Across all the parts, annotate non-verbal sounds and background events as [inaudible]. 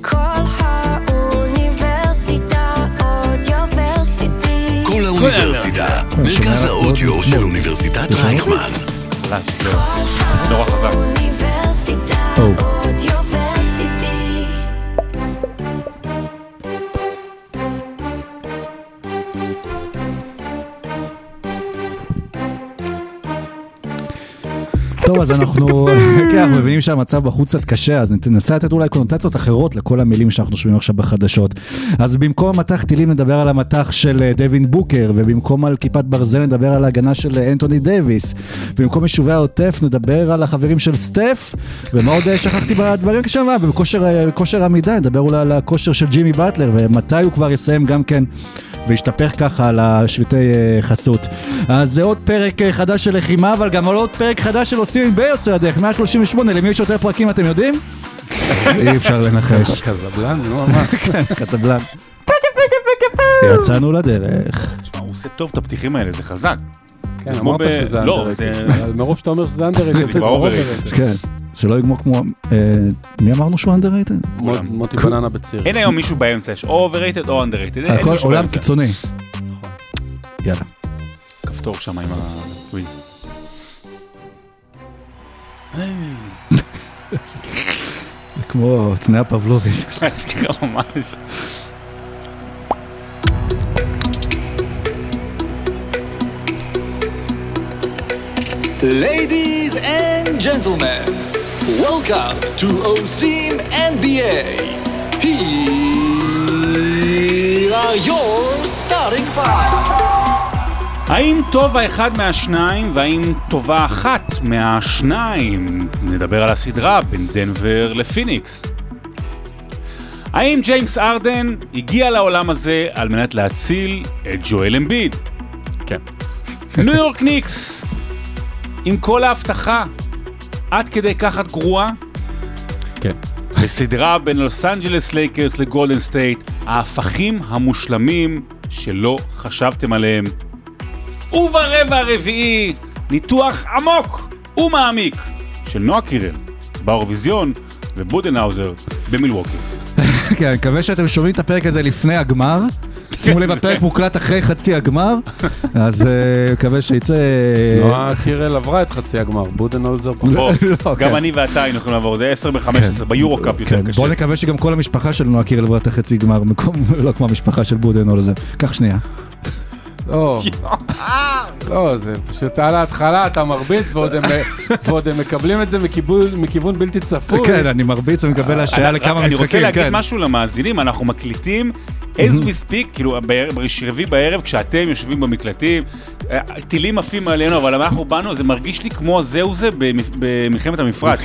כל האוניברסיטה אודיוורסיטי. כל האוניברסיטה, מרכז האודיו של אוניברסיטת רייכמן. לא. נורא חזק. טוב, אז אנחנו, [laughs] כן, אנחנו מבינים שהמצב בחוץ קצת קשה, אז ננסה לתת אולי קונוטציות אחרות לכל המילים שאנחנו שומעים עכשיו בחדשות. אז במקום מטח טילים נדבר על המטח של אה, דווין בוקר, ובמקום על כיפת ברזל נדבר על ההגנה של אה, אנטוני דייוויס, ובמקום יישובי העוטף נדבר על החברים של סטף, ומה עוד אה, שכחתי בדברים כשם מה, בכושר אה, בכושר עמידה, נדבר אולי על הכושר של ג'ימי באטלר, ומתי הוא כבר יסיים גם כן. והשתפך ככה על השלטי אה, חסות. אז זה עוד פרק חדש של לחימה, אבל גם עוד פרק חדש של עושים עם ביוצר הדרך, 138, למי יש יותר פרקים אתם יודעים? אי אפשר לנחש. [laughs] קזבלן, נו, מה? [laughs] כן, קטבלן. יצאנו לדרך. תשמע, הוא עושה טוב את הפתיחים האלה, זה חזק. כן, אמרת שזה לא. זה- אבל מרוב שאתה אומר שזה underrated, זה כבר overrated. כן, שלא יגמור כמו... אה, מי אמרנו שהוא? מו- מוטי בננה בציר. אין היום מישהו באמצע, יש או overrated או אין הכל עולם. קיצוני. יאללה. כפתור שם עם הטוויט. זה כמו תנאי הפבלובית. יש לי גם ממש. Ladies and gentlemen, welcome to OSIM NBA. Here are your starting five. האם טוב האחד מהשניים והאם טובה אחת מהשניים? נדבר על הסדרה בין דנבר לפיניקס. האם ג'יימס ארדן הגיע לעולם הזה על מנת להציל את ג'ואל אמביד? כן. ניו יורק ניקס, עם כל ההבטחה, עד כדי כך את גרועה? כן. בסדרה בין לוס אנג'לס לייקרס לגולדן סטייט, ההפכים המושלמים שלא חשבתם עליהם. וברבע הרביעי, ניתוח עמוק ומעמיק של נועה קירל באירוויזיון ובודנהאוזר במילווקי. כן, אני מקווה שאתם שומעים את הפרק הזה לפני הגמר. שימו לב, הפרק מוקלט אחרי חצי הגמר, אז אה, מקווה שיצא... נועה קירל עברה את חצי הגמר, בודנהולזר פחות. בוא, לא, גם כן. אני ואתה היינו יכולים לעבור, זה 10 ב-15, כן. ביורו-קאפ יותר כן, קשה. בוא נקווה שגם כל המשפחה של נועה קירל עברה את החצי גמר, לא כמו המשפחה של לזה. קח שנייה. לא, [laughs] לא, זה פשוט על ההתחלה, אתה מרביץ ועוד הם- ועוד הם מקבלים את זה מכיוון- מכיוון בלתי צפוי. כן, אני מרביץ ומקבל השעיה אני- לכמה אני רוצה משחקים, להגיד כן. משהו למאזינים, אנחנו מקליטים as we speak, כאילו ברביעי בערב, כשאתם יושבים במקלטים, אה, טילים עפים עלינו, אבל אנחנו באנו, זה מרגיש לי כמו זהו זה במ- במלחמת המפרץ.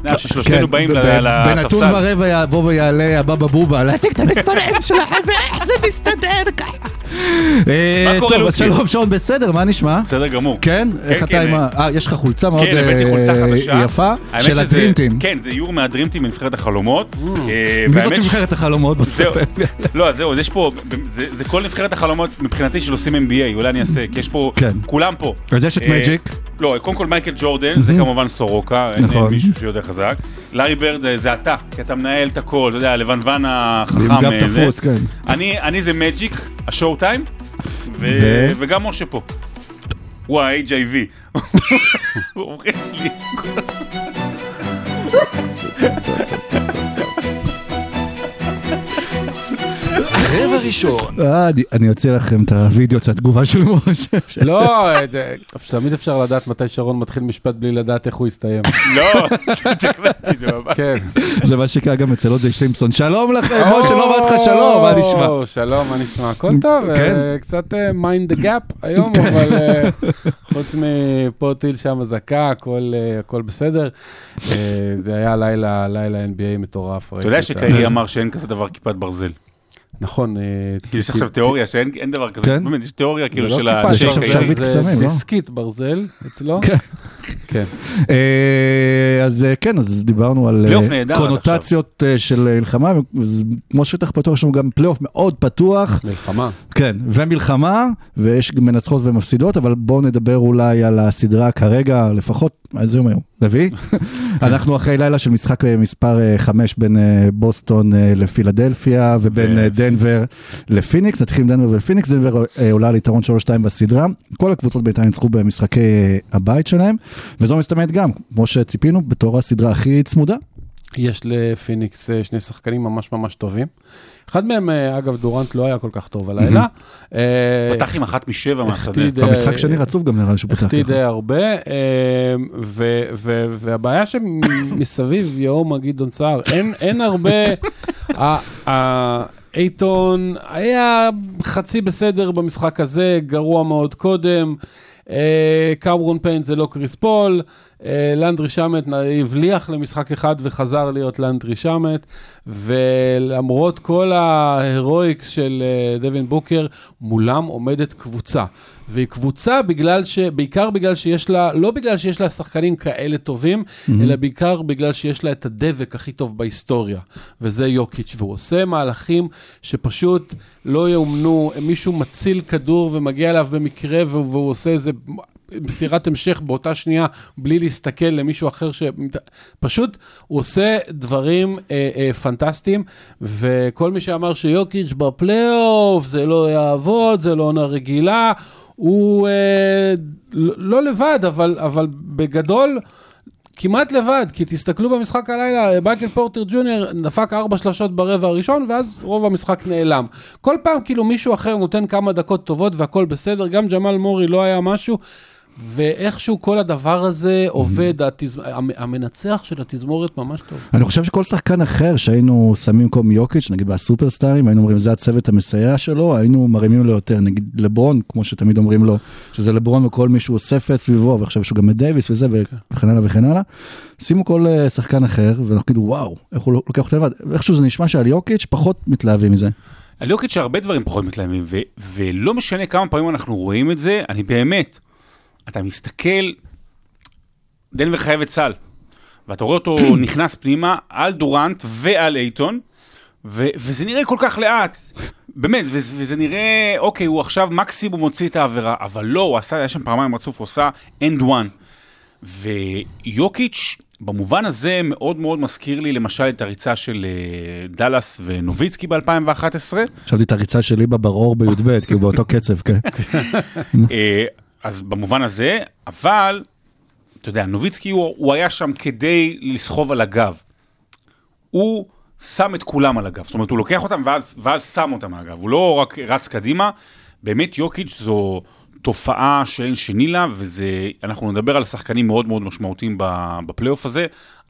אתה יודע, ששלושתנו כן, באים ב- ל- ב- בנתון לספסל. ורבע יבוא ויעלה הבבא בובה להציג את המספרים [laughs] שלכם ואיך זה מסתדר ככה. אה, מה קורה, טוב, אז לוקי? שלום שון, בסדר, מה נשמע? בסדר גמור. כן? איך אתה כן, עם ה... אה, יש לך חולצה מאוד כן, אה. יפה, של הדרימטים. כן, זה איור מהדרימטים מנבחרת החלומות. אה, מי זאת נבחרת החלומות? [laughs] לא, זהו, יש פה, זה, כל נבחרת החלומות מבחינתי של עושים NBA, אולי אני אעשה, כי יש פה, כן. כולם פה. אז יש את אה, מג'יק. לא, קודם כל מייקל ג'ורדן, זה כמובן סורוקה, אין נכון. מישהו שיודע חזק. לארי ברד זה, זה אתה, כי אתה מנהל את הכל, אתה יודע, לבנוון החכם. עם גב אה. תפוס, כן. אני, אני זה מג'יק, השואו טיים, וגם משה פה. הוא ה-HIV. [laughs] הוא הורס לי. רבע ראשון, אה, אני- אני אוציא לכם את הוידאו של התגובה של משה. לא, זה- תמיד אפשר לדעת מתי שרון מתחיל משפט בלי לדעת איך הוא יסתיים. [laughs] לא, תכננתי את זה ממש. כן. זה מה שקרה גם אצל עוזי סימפסון. שלום לכם, משה, לא אמרתי לך שלום, מה נשמע? או, שלום, מה נשמע? הכל טוב, כן. אה, קצת mind the gap היום, אבל אה, חוץ מפה טיל שם אזעקה, הכל אה, הכל בסדר. אה, זה היה לילה, לילה NBA מטורף. אתה יודע שקיירי אמר שאין כזה דבר כיפת ברזל. נכון. אה, יש עכשיו תיאוריה שאין אין דבר כזה, כן? באמת, יש תיאוריה כאילו זה לא של כיפה, יש עכשיו. שרביט זה קסמים, לא? דיסקית ברזל אצלו. כן. כן. אה, אז אה, כן, אז דיברנו על אה, קונוטציות של מלחמה, כמו שטח פתוח יש לנו גם פלייאוף מאוד פתוח, מלחמה. כן, ומלחמה, ויש מנצחות ומפסידות, אבל בואו נדבר אולי על הסדרה כרגע, לפחות איזה יום היום? רביעי? [laughs] אנחנו אחרי לילה של משחק מספר 5 בין בוסטון לפילדלפיה ובין אה, דנבר לפיניקס, נתחיל עם דנבר ופיניקס, דנבר עולה על יתרון 3-2 בסדרה, כל הקבוצות בינתיים ניצחו במשחקי הבית שלהם, וזו מסתמנת גם, כמו שציפינו, בתור הסדרה הכי צמודה. יש לפיניקס אה, שני שחקנים ממש ממש טובים. אחד מהם, אה, אגב, דורנט לא היה כל כך טוב הלילה. אה, פתח עם אחת משבע מהשדה. החטיא במשחק שני רצוף גם נראה לי שהוא פתח החטיא ככה. די הרבה, אה, ו- ו- והבעיה שמסביב [coughs] יהום גדעון סער, אין- אין הרבה, ה- ה- אייטון היה חצי בסדר במשחק הזה, גרוע מאוד קודם. אה, קמרון פיין זה לא קריס פול, לנדרי שמט הבליח למשחק אחד וחזר להיות לנדרי שמט, ולמרות כל ההירואיקס של אה, דווין בוקר, מולם עומדת קבוצה. והיא קבוצה בגלל ש... בעיקר בגלל שיש לה, לא בגלל שיש לה שחקנים כאלה טובים, mm-hmm. אלא בעיקר בגלל שיש לה את הדבק הכי טוב בהיסטוריה, וזה יוקיץ', והוא עושה מהלכים שפשוט לא יאומנו, מישהו מציל כדור ומגיע אליו במקרה, והוא עושה איזה... מסירת המשך באותה שנייה בלי להסתכל למישהו אחר ש... פשוט הוא עושה דברים אה, אה, פנטסטיים, וכל מי שאמר שיוקיץ' בפלייאוף זה לא יעבוד, זה לא עונה רגילה, הוא אה, לא, לא לבד, אבל, אבל בגדול... כמעט לבד, כי תסתכלו במשחק הלילה, מייקל פורטר ג'וניור דפק ארבע שלשות ברבע הראשון, ואז רוב המשחק נעלם. כל פעם כאילו מישהו אחר נותן כמה דקות טובות והכל בסדר, גם ג'מאל מורי לא היה משהו, ואיכשהו כל הדבר הזה עובד, התז... המ- המנצח של התזמורת ממש טוב. אני חושב שכל שחקן אחר שהיינו שמים במקום יוקיץ', נגיד בסופרסטארים, היינו אומרים זה הצוות המסייע שלו, היינו מרימים לו יותר, נגיד לברון, כמו שתמיד אומרים לו, שזה לברון וכל מי שהוא אוסף סביבו, ועכשיו יש לו גם את דייוויס וזה, וכן הלאה וכן הלאה. שימו כל אה, שחקן אחר, ואנחנו כאילו וואו, איך הוא לוקח אותה לבד, איכשהו זה נשמע שעל יוקיץ' פחות מתלהבים מזה. על יוקיץ' הרבה דברים פחות מתלהמים, ולא משנה כמה פעמים אנחנו רואים את זה, אני באמת, אתה מסתכל, דנבר חייבת סל, ואתה רואה אותו [clears throat] נכנס פנימה על דורנט ועל אייטון, ו- וזה נראה כל כך לאט, באמת, ו- וזה נראה, אוקיי, הוא עכשיו מקסימום מוציא את העבירה, אבל לא, הוא עשה, היה שם פעמיים רצוף, הוא עשה end one. ויוקיץ', במובן הזה מאוד מאוד מזכיר לי למשל את הריצה של אה, דאלאס ונוביצקי ב-2011. חשבתי את הריצה שלי בברור בי"ב, כי הוא באותו קצב, כן. [laughs] אז במובן הזה, אבל, אתה יודע, נוביצקי הוא, הוא היה שם כדי לסחוב על הגב. הוא שם את כולם על הגב, זאת אומרת, הוא לוקח אותם ואז, ואז שם אותם על הגב, הוא לא רק רץ קדימה, באמת יוקיץ' זו תופעה שאין שני לה, וזה, אנחנו נדבר על שחקנים מאוד מאוד משמעותיים בפלייאוף הזה,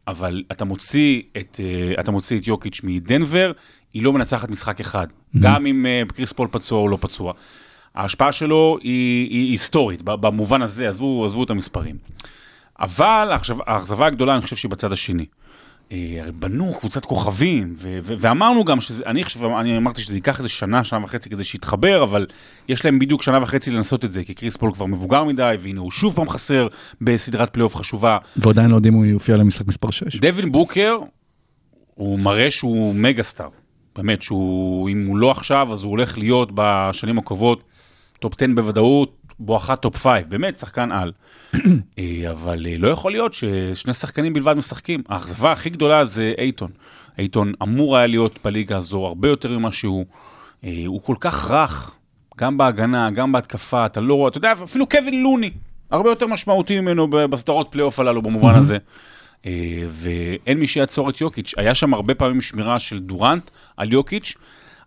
אבל אתה מוציא את, אה, אתה מוציא את יוקיץ' מדנבר, היא לא מנצחת משחק אחד, גם אם אה, קריס פול פצוע או לא פצוע. ההשפעה שלו היא, היא היסטורית, במובן הזה, עזבו, עזבו את המספרים. אבל האכזבה הגדולה, אני חושב שהיא בצד השני. אה, הרי בנו קבוצת כוכבים, ו- ו- ואמרנו גם שזה, אני חושב, אני אמרתי שזה ייקח איזה שנה, שנה וחצי כדי שיתחבר, אבל יש להם בדיוק שנה וחצי לנסות את זה, כי קריס פול כבר מבוגר מדי, והנה הוא שוב פעם חסר בסדרת פלייאוף חשובה. ועדיין לא יודעים אם הוא יופיע למשחק מספר 6. דווין בוקר, הוא מראה שהוא מגה סטאר. באמת, שהוא, אם הוא לא עכשיו, אז הוא הולך להיות בשנים הקרובות טופ 10 בוודאות, בואכה טופ 5, באמת, שחקן על. אה, אבל אה, לא יכול להיות ששני שחקנים בלבד משחקים. האכזבה הכי גדולה זה אייטון. אייטון אמור היה להיות בליגה הזו הרבה יותר ממה שהוא. אה, הוא כל כך רך, גם בהגנה, גם בהתקפה, אתה לא רואה, אתה יודע, אפילו קווין לוני, הרבה יותר משמעותי ממנו בסדרות פלייאוף הללו במובן הזה. ואין מי שיעצור את יוקיץ'. היה שם הרבה פעמים שמירה של דורנט על יוקיץ',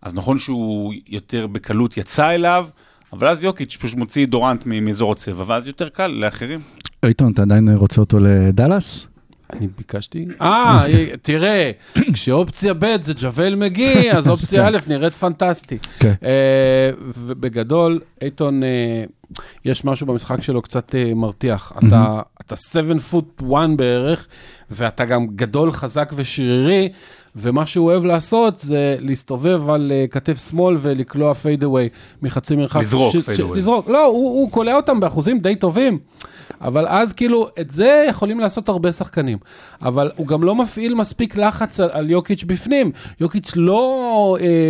אז נכון שהוא יותר בקלות יצא אליו, אבל אז יוקיץ' פשוט מוציא דורנט מאזור הצבע, ואז יותר קל לאחרים. אייטון, אתה עדיין רוצה אותו לדאלאס? אני ביקשתי? אה, תראה, כשאופציה ב' זה ג'וול מגי, [laughs] אז אופציה א' נראית פנטסטי. כן. אה, ובגדול, אייטון, אה, יש משהו במשחק שלו קצת אה, מרתיח. אתה, אתה 7 פוט 1 בערך, ואתה גם גדול, חזק ושרירי, ומה שהוא אוהב לעשות זה להסתובב על אה, כתף שמאל ולקלוע פיידאווי מחצי מרחק. לזרוק away. לזרוק, לא, הוא, הוא קולע אותם באחוזים די טובים. אבל אז כאילו, את זה יכולים לעשות הרבה שחקנים. אבל הוא גם לא מפעיל מספיק לחץ על, על יוקיץ' בפנים. יוקיץ' לא אה,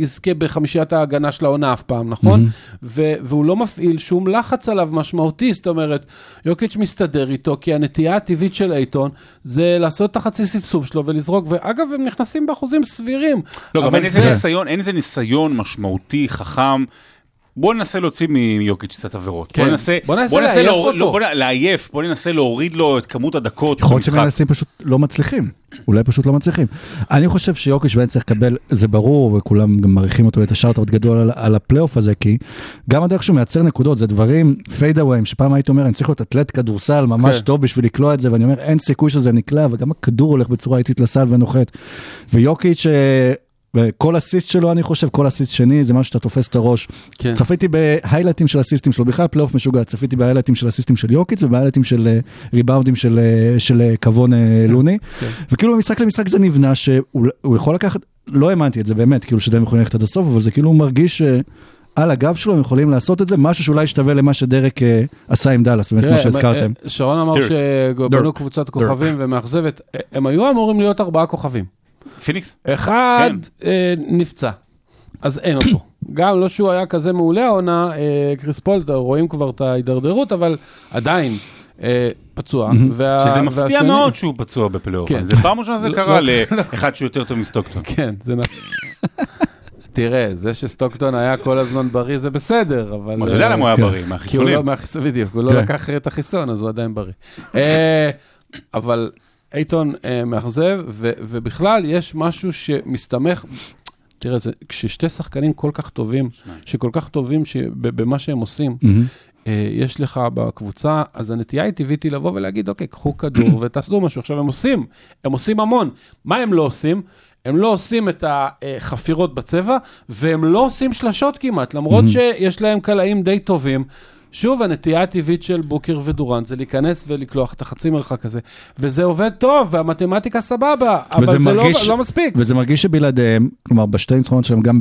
יזכה בחמישיית ההגנה של העונה אף פעם, נכון? ו- והוא לא מפעיל שום לחץ עליו משמעותי, זאת אומרת, יוקיץ' מסתדר איתו, כי הנטייה הטבעית של אייטון זה לעשות את החצי ספסוב שלו ולזרוק, ואגב, הם נכנסים באחוזים סבירים. לא, גם אבל אין איזה זה- ניסיון, אין איזה ניסיון משמעותי, חכם. בוא ננסה להוציא מיוקיץ' קצת עבירות. כן. בוא ננסה, בוא ננסה לעייף להור- אותו. לא, בוא נ- לעייף, בוא ננסה להוריד לו את כמות הדקות יכול להיות. שמנסים פשוט לא מצליחים, אולי פשוט לא מצליחים. אני חושב שיוקיש באמת צריך לקבל, זה ברור, וכולם גם מעריכים אותו את השארט-אאוט גדול על, על הפלייאוף הזה, כי גם הדרך שהוא מייצר נקודות, זה דברים fadeaway ים, שפעם הייתי אומר, אני צריך להיות אתלט כדורסל ממש כן. טוב בשביל לקלוע את זה, ואני אומר, אין סיכוי שזה נקלע, וגם הכדור הולך בצורה איטית לסל ונוחת. ויוקיץ', אה, כל אסיסט שלו, אני חושב, כל אסיסט שני, זה משהו שאתה תופס את הראש. כן. צפיתי ב highlights של אסיסטים שלו, בכלל פלייאוף משוגע, צפיתי ב highlights של אסיסטים של יוקיץ וב highlights של אה, ריבאונדים של, אה, של קוון אה, לוני. וכאילו ממשחק למשחק זה נבנה שהוא הוא יכול לקחת, לא האמנתי את זה באמת, כאילו שהם יכולים ללכת עד הסוף, אבל זה כאילו הוא מרגיש שעל הגב שלו הם יכולים לעשות את זה, משהו שאולי ישתווה למה שדרק עשה עם דאלאס, באמת כמו שהזכרתם. שרון אמר. שבנו. קבוצת כוכבים ומאכזבת, הם היו אמורים להיות ארבעה כוכבים. פיניקס? אחד כן. אה, נפצע, אז אין אותו. גם לא שהוא היה כזה מעולה העונה, אה, קריס פול, רואים כבר את ההידרדרות, אבל עדיין אה, פצוע. וה- שזה מפתיע והשני- מאוד שהוא פצוע בפלייאוף. כן. זה פעם ראשונה שזה לא- קרה לא- לאחד שהוא יותר טוב מסטוקטון. כן, זה נכון. תראה, זה שסטוקטון היה כל הזמן בריא זה בסדר, אבל... אתה יודע למה הוא היה כן. בריא, מהחיסונים. לא בדיוק, הוא לא כן. לקח את החיסון, אז הוא עדיין בריא. אבל אייטון אה, מאכזב, ו- ובכלל יש משהו שמסתמך, תראה, זה- כששתי שחקנים כל כך טובים, שכל כך טובים ש- ב- במה שהם עושים, מהמם. אה, יש לך בקבוצה, אז הנטייה היא טבעית היא לבוא ולהגיד, אוקיי, קחו כדור [clears throat] ותעשו משהו. עכשיו, הם עושים, הם עושים המון. מה הם לא עושים? הם לא עושים את החפירות בצבע, והם לא עושים שלשות כמעט, למרות שיש להם קלעים די טובים. שוב, הנטייה הטבעית של בוקר ודורנט זה להיכנס ולקלוע את החצי מרחק הזה, וזה עובד טוב, והמתמטיקה סבבה, אבל זה לא, לא מספיק. וזה מרגיש שבלעדיהם, כלומר בשתי ניצחונות שלהם גם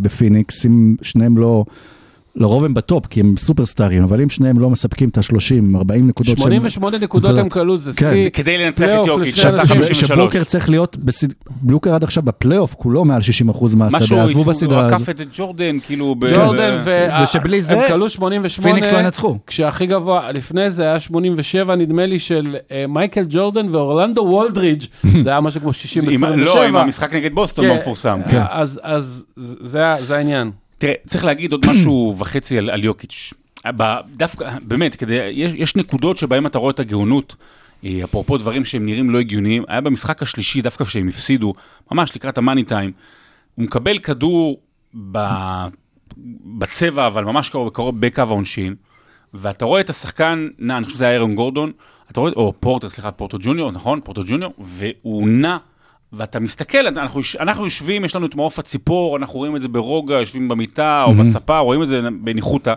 בפיניקס, אם שניהם לא, לרוב הם בטופ, כי הם סופרסטארים, אבל אם שניהם לא מספקים את ה-30, 40 נקודות שהם... 88 נקודות הם קלעו, זה כן. שיא. כדי לנצח את יוקיץ', שעשה אנשים. 53. שבוקר צריך להיות, בסד... בוקר עד עכשיו בפלייאוף, כולו מעל 60% משהו, מהשדה, עזבו הוא בסדרה אף הזאת. את ג'ורדן, כאילו... ב- ג'ורדן ו... ושבלי זה, הם קלעו 88. פיניקס לא ינצחו. כשהכי גבוה, לפני זה היה 87, נדמה לי, של אה, מייקל ג'ורדן ואורלנדו וולדרידג', [laughs] זה היה משהו כמו 60-27. עם- לא, עם המשחק נגד בוסטון כן, המפורסם. כן. אז אז זה ה- זה העניין. תראה, צריך להגיד עוד משהו [clears throat] וחצי על, על יוקיץ'. דווקא, באמת, כדי, יש, יש נקודות שבהן אתה רואה את הגאונות, אה, אפרופו דברים שהם נראים לא הגיוניים, היה במשחק השלישי, דווקא כשהם הפסידו, ממש לקראת המאני טיים, הוא מקבל כדור ב, בצבע, אבל ממש קרוב, קרוב בקו העונשין, ואתה רואה את השחקן, נע, אני חושב שזה היה אירון גורדון, אתה רואה, או פורטר, סליחה, פורטו ג'וניור, נכון? פורטו ג'וניור, והוא נע. ואתה מסתכל, אנחנו, אנחנו יושבים, יש לנו את מעוף הציפור, אנחנו רואים את זה ברוגע, יושבים במיטה או בספה, רואים את זה בניחותא,